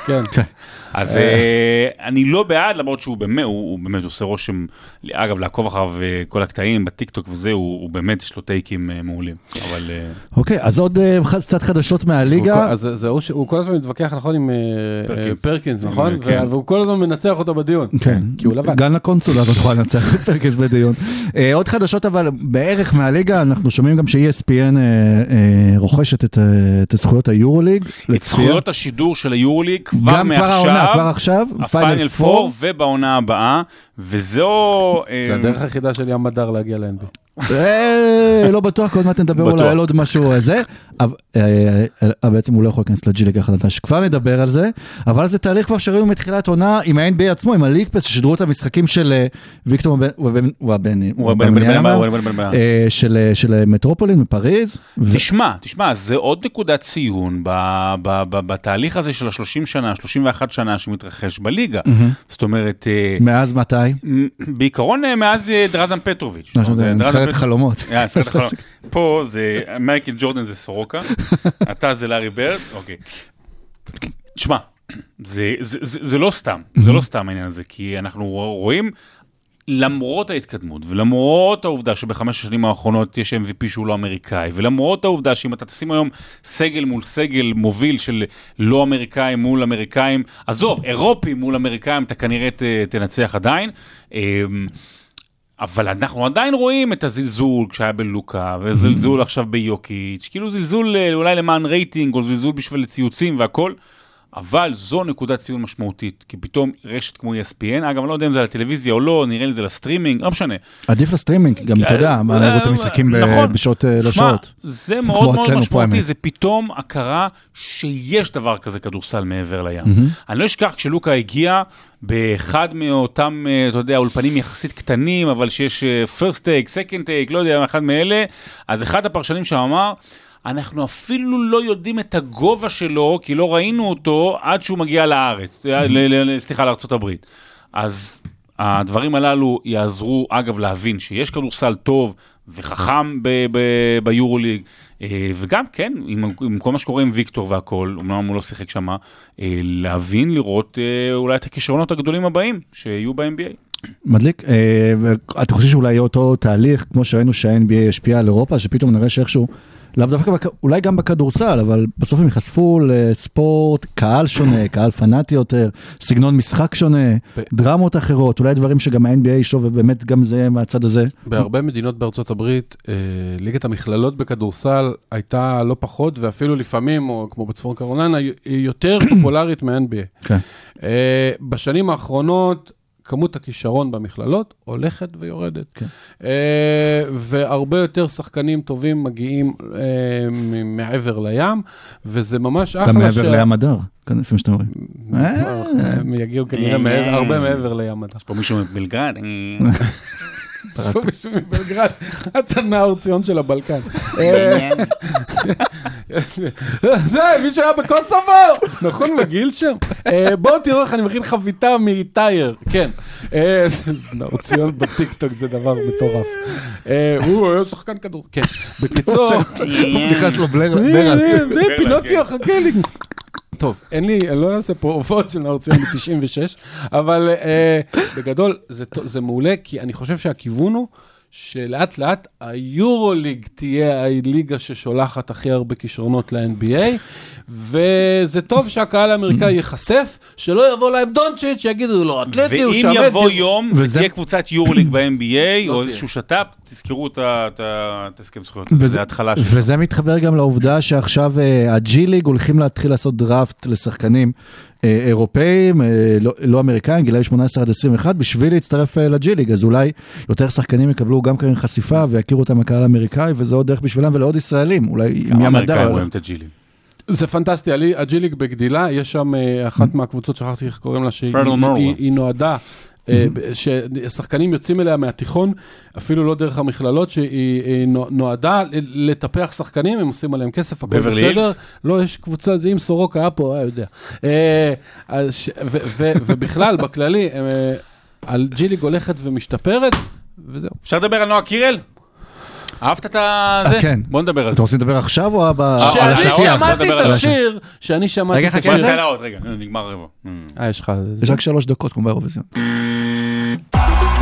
כן. אז אה, אני לא בעד, למרות שהוא באמת, הוא הוא באמת עושה רושם, אגב, לעקוב אחריו אה, כל הקטעים בטיקטוק וזה, הוא הוא באמת, יש לו טייקים אה, מעולים, אבל... אה, אוקיי, אז עוד אה, קצת חדשות מהליגה. אז זה- זה הוא כל הזמן מתווכח, נכון, עם אה, פרקינס. אה, פרקינס, נכון? כן. והוא כל הזמן מנצח אותו בדיון. כן, כי הוא לבן. גם לקונסולה הזאת יכולה לנצח את פרקס בדיון. אה, עוד חדשות אבל בערך מהליגה, אנחנו שומעים גם ש-ESPN אה, אה, רוכשת את, אה, את זכויות היורוליג. את. זכויות השידור של היורוליג כבר גם כבר העונה, כבר מעכשיו, עכשיו, הפיינל פור ובעונה הבאה, וזו... אה, זה הדרך היחידה של ים מדר להגיע ל-NBA. אה, לא בטוח, כי עוד מעט נדבר. אולי על עוד משהו אה, זה. אבל, אה, אה, בעצם הוא לא יכול להיכנס לג'י ליג החדשה, שכבר נדבר על זה, אבל זה תהליך כבר שראינו מתחילת עונה עם ה-NBA עצמו, עם הליג פס, ששידרו את המשחקים של ויקטור של מטרופולין מפריז. תשמע, תשמע, זה עוד נקודת ציון בתהליך הזה של ה-30 שנה, 31 שנה שמתרחש בליגה. זאת אומרת, אה, מאז מתי? בעיקרון מאז דרזן פטרוביץ'. נבחרת [laughs] חלומות. פה זה מייקל ג'ורדן זה סורוקה, [laughs] אתה זה לארי ברד, אוקיי. תשמע, זה, זה, זה, זה לא סתם, זה לא סתם העניין הזה, כי אנחנו רואים, למרות ההתקדמות, ולמרות העובדה שבחמש השנים האחרונות יש MVP שהוא לא אמריקאי, ולמרות העובדה שאם אתה תשים היום סגל מול סגל מוביל של לא אמריקאים מול אמריקאים, עזוב, אירופים מול אמריקאים, אתה כנראה ת, תנצח עדיין. אבל אנחנו עדיין רואים את הזלזול כשהיה בלוקה, וזלזול עכשיו ביוקיץ', כאילו זלזול אה, אולי למען רייטינג, או זלזול בשביל ציוצים והכל, אבל זו נקודת ציון משמעותית, כי פתאום רשת כמו ESPN, אגב, אני לא יודע אם זה על הטלוויזיה או לא, נראה לי זה לסטרימינג, לא משנה. עדיף לסטרימינג, גם אתה יודע, מה לראות את המשחקים ב- נכון. בשעות אה, לא שעות. זה מאוד מאוד משמעותי. זה פתאום הכרה שיש דבר כזה כדורסל מעבר לים. אני לא אשכח כשלוקה הגיע באחד מאותם, אה, אתה יודע, אולפנים יחסית קטנים, אבל שיש אה, first take, second take, לא יודע, אחד מאלה, אז אחד הפרשנים שם אמר, אנחנו אפילו לא יודעים את הגובה שלו, כי לא ראינו אותו עד שהוא מגיע לארץ, ל- סליחה, לארה"ב. אז הדברים הללו יעזרו, אגב, להבין שיש כדורסל טוב וחכם ביורוליג, אה, וגם, כן, עם, עם כל מה שקורה עם ויקטור והכל, אמנם הוא לא שיחק שמה, אה, להבין, לראות אה, אולי את הכישרונות הגדולים הבאים שיהיו ב-NBA. מדליק, אה, ואתה חושב שאולי יהיה אותו תהליך, כמו שראינו שה-NBA השפיע על אירופה, שפתאום נראה שאיכשהו, לאו דווקא, בכ- אולי גם בכדורסל, אבל בסוף הם ייחשפו לספורט, קהל שונה, [clears throat] קהל פנאטי יותר, סגנון משחק שונה, דרמות אחרות, אולי דברים שגם ה-NBA ישוב, ובאמת גם זה מהצד הזה. בהרבה מדינות בארצות הברית, אה, ליגת המכללות בכדורסל הייתה לא פחות, ואפילו לפעמים, או כמו בצפון קרוליינה, היא יותר [clears throat] פופולרית מה-NBA. כן. אה, בשנים האחרונות, כמות הכישרון במכללות הולכת ויורדת. כן. אה, והרבה יותר שחקנים טובים מגיעים אה, מעבר לים, וזה ממש אחלה. גם מעבר לים הדר, כאן לפעמים שאתם רואים. אה, הם יגיעו כנראה אה, אה. הרבה מעבר לים. אתה יש פה מישהו מבלגרד? [laughs] יש פה מישהו מבלגרד, אתה נאור ציון של הבלקן. זה, מישהו היה בקוסובו! נכון, מגעיל שם? אה, בואו תראו איך אני מכין חביתה מטייר, כן. אה, נאור ציון בטיקטוק זה דבר מטורף. אה, הוא היה שחקן כדור, כן. בקיצור, נכנס לו בלר, בלר. אה, פינוקיו, חכה לי. טוב, אין לי, אני לא אעשה פה הופעות של נאור ציון ב-96, אבל אה, בגדול זה, זה מעולה, כי אני חושב שהכיוון הוא שלאט לאט היורוליג תהיה הליגה ששולחת הכי הרבה כישרונות ל-NBA, וזה טוב שהקהל האמריקאי ייחשף, שלא יבוא להם דונצ'יץ', שיגידו לו, אתלטי, הוא ואם שווה... יבוא דיו-" יום וזה- ותהיה קבוצת יורוליג ב-NBA, או תהיה. איזשהו שת"פ, תזכרו את ההסכם זכויות. וזה- זה ההתחלה של וזה מתחבר גם לעובדה שעכשיו אה, הג'י ליג הולכים להתחיל לעשות דראפט לשחקנים אה, אירופאים, אה, לא, לא אמריקאים, גילאי 18 עד 21, בשביל להצטרף אה, לג'י ליג, אז אולי יותר שחקנים יקבלו גם כאן חשיפה ויכירו אותם הקהל האמריקאי, וזה עוד דרך בשבילם ולעוד ישראלים, אולי עם כמה ים אמריקאים הדר. רואים את הג'ילים. זה פנטסטי, הלי- הג'י-ליג בגדילה, יש שם אה, אחת מהקבוצות, שכחתי איך קוראים לה, שהיא נועדה, אה, ב- ששחקנים יוצאים אליה מהתיכון, אפילו לא דרך המכללות, שהיא היא נו- נועדה לטפח שחקנים, הם עושים עליהם כסף, הכל בסדר. לא, יש קבוצה, אם סורוקה היה פה, היה יודע. אה, ו- ובכלל, בכללי, הג'י-ליג הולכת ומשתפרת, וזהו. אפשר לדבר על נועה קירל? אהבת את. זה? כן. בוא נדבר על אתם זה. רוצים לדבר עכשיו או ב- על שאני השטיח? שמעתי את השיר, שאני שמעתי רגע, את חכה השיר. לה עוד רגע, נגמר הרבע. אה, יש לך... יש רק שלוש דקות כמו באירוויזיון.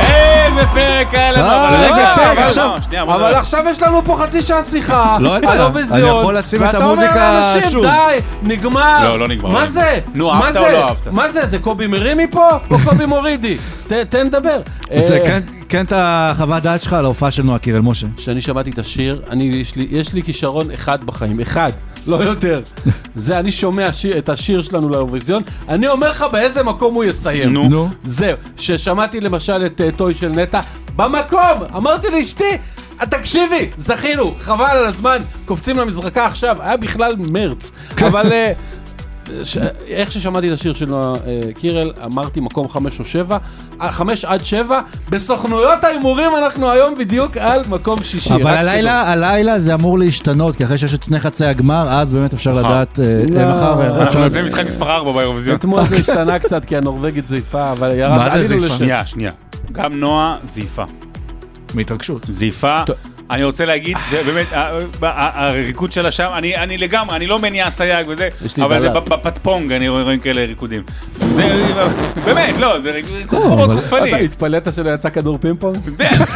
איזה פרק היה לנו, אה, אבל איזה רגע, פרק, אבל עכשיו- לא, אבל נדבר. עכשיו יש לנו פה חצי שעה שיחה, לא יודע, אני יכול לשים את ואתה אומר המוזיקה לאנשים, שוב. די, נגמר. לא, לא נגמר, מה לא זה? נו, מה אהבת זה? או לא אהבת? מה זה? זה קובי מרימי פה, או קובי מורידי? ת- תן לדבר. זה אה, כן- כן את החוות דעת שלך על ההופעה של נועה קירל, משה. כשאני שמעתי את השיר, אני, יש, לי, יש לי כישרון אחד בחיים, אחד, לא יותר. זה, אני שומע שיר, את השיר שלנו לאירוויזיון, אני אומר לך באיזה מקום הוא יסיים. נו. נו. זהו, ששמעתי למשל את uh, טוי של נטע, במקום! אמרתי לאשתי, "אה, תקשיבי, זכינו, חבל על הזמן, קופצים למזרקה עכשיו, היה בכלל מרץ, אבל... אה, ש... איך ששמעתי את השיר של נועה אה, קירל, אמרתי מקום חמש או שבע, אה, חמש עד שבע, בסוכנויות ההימורים אנחנו היום בדיוק על מקום שישי. אבל הלילה, הלילה זה אמור להשתנות, כי אחרי שיש את שני חצי הגמר, אז באמת אפשר מחר. לדעת, אה, לא. מחר, אנחנו לפני משחק מספר 4 באירוויזיון. אתמול זה השתנה קצת כי הנורבגית זייפה, אבל ירד, מה זה עלינו זייפה? לשם. שנייה, שנייה. גם נועה זייפה. מהתרגשות. זייפה. אני רוצה להגיד שבאמת, הריקוד שלה שם, אני אני לגמרי, אני לא מניע סייג וזה, אבל זה. בפטפונג, אני רואה כאלה ריקודים. זה באמת, לא, זה ריקוד מאוד אבל- חושפני. אתה התפלאת שלא יצא כדור פינג פונג?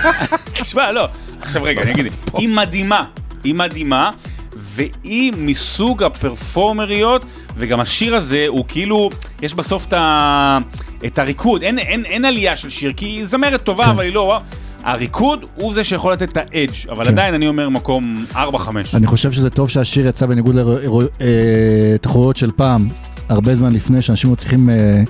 [laughs] תשמע, לא. עכשיו רגע, אני אגיד, היא מדהימה. היא מדהימה, והיא מסוג הפרפורמריות, וגם השיר הזה הוא כאילו, יש בסוף את, ה... את הריקוד, אין, אין, אין עלייה של שיר, כי היא זמרת טובה, כן. אבל היא לא... הריקוד הוא זה שיכול לתת את האדג', אבל כן. עדיין אני אומר מקום 4-5. אני חושב שזה טוב שהשיר יצא בניגוד לתחרויות של פעם, הרבה זמן לפני שאנשים לא צריכים אה,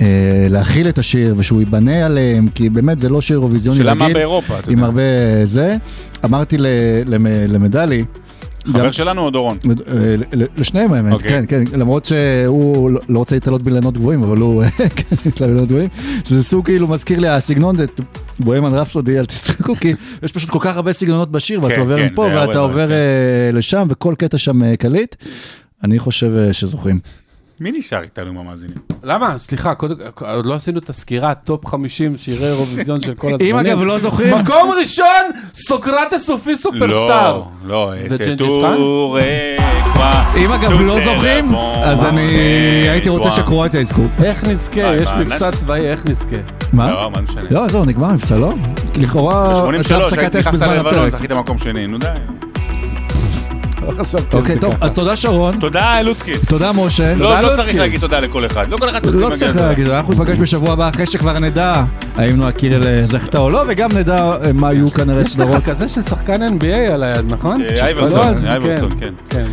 אה, להכיל את השיר ושהוא ייבנה עליהם, כי באמת זה לא שיר אירוויזיוני שאלה מה רגיל, באירופה, אתה עם יודע. הרבה זה. אמרתי למדלי, חבר שלנו או דורון? אה, לשניהם האמת, אוקיי. כן, כן, למרות שהוא לא- לא רוצה להתעלות באילנות גבוהים, אבל הוא [laughs] כן, התעלה באילנות גבוהים, זה סוג כאילו מזכיר לי הסגנון, זה בוהמן רפסודי, אל תצחקו, כי יש פשוט כל כך הרבה סגנונות בשיר, ואתה כן, עובר כן, מפה ואתה עובר אה, לשם, וכל קטע שם אה, קליט. אני חושב שזוכים. מי נשאר איתנו עם המאזינים? למה? סליחה, קודם, עוד לא עשינו את הסקירה, טופ 50 שירי אירוויזיון של כל הזמנים. אם אגב לא זוכרים, מקום ראשון, סוקרטס סופי סופרסטאר. לא, לא, וג'נג'יס חאן? אם אגב לא זוכרים, אז אני הייתי רוצה שקרואטיה יזכו. איך נזכה? אה, יש מבצע צבאי, איך נזכה? מה? לא, מה משנה? לא, זהו, נגמר המבצע, לא? לכאורה, הייתה ב-83 הפסקת אש נכנסת בזמן הפרק. זכית מקום שני, נו די. לא חשבתי על אוקיי, טוב, ככה. אז תודה שרון, תודה, לוצקי. תודה משה. לא, לא לוצקי. צריך להגיד תודה לכל אחד. לא כל אחד צריך לא להגיד צריך תודה. להגיד, אנחנו ניפגש בשבוע הבא אחרי שכבר נדע האם נועה קירל אה, זכתה או לא, וגם נדע אה, מה יהיו כנראה יש לך סדרות. כזה של שחקן NBA על היד, נכון? אה, אייברסון, על זה, אייברסון, כן. כן.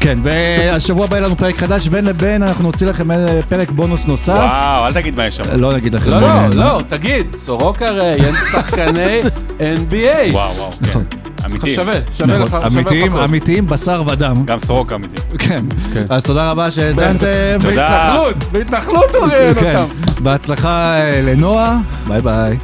כן, והשבוע הבא יהיה לנו פרק חדש, בין לבין אנחנו נוציא לכם אה, פרק בונוס נוסף. וואו, אל תגיד מה יש שם. לא נגיד לכם. לא, לא, אה, לא, תגיד, סורוקה ראיין שחקני [laughs] NBA. וואו, וואו, כן. אמיתי. שווה, שווה לך, נכון, שווה אמיתיים, לך. אמיתיים, בשר ודם. גם סורוקה אמיתי. כן. כן. אז תודה רבה שהאזנתם. תודה. בהתנחלות, בהתנחלות הוא ראיין כן. אותם. בהצלחה אה, לנועה, ביי ביי.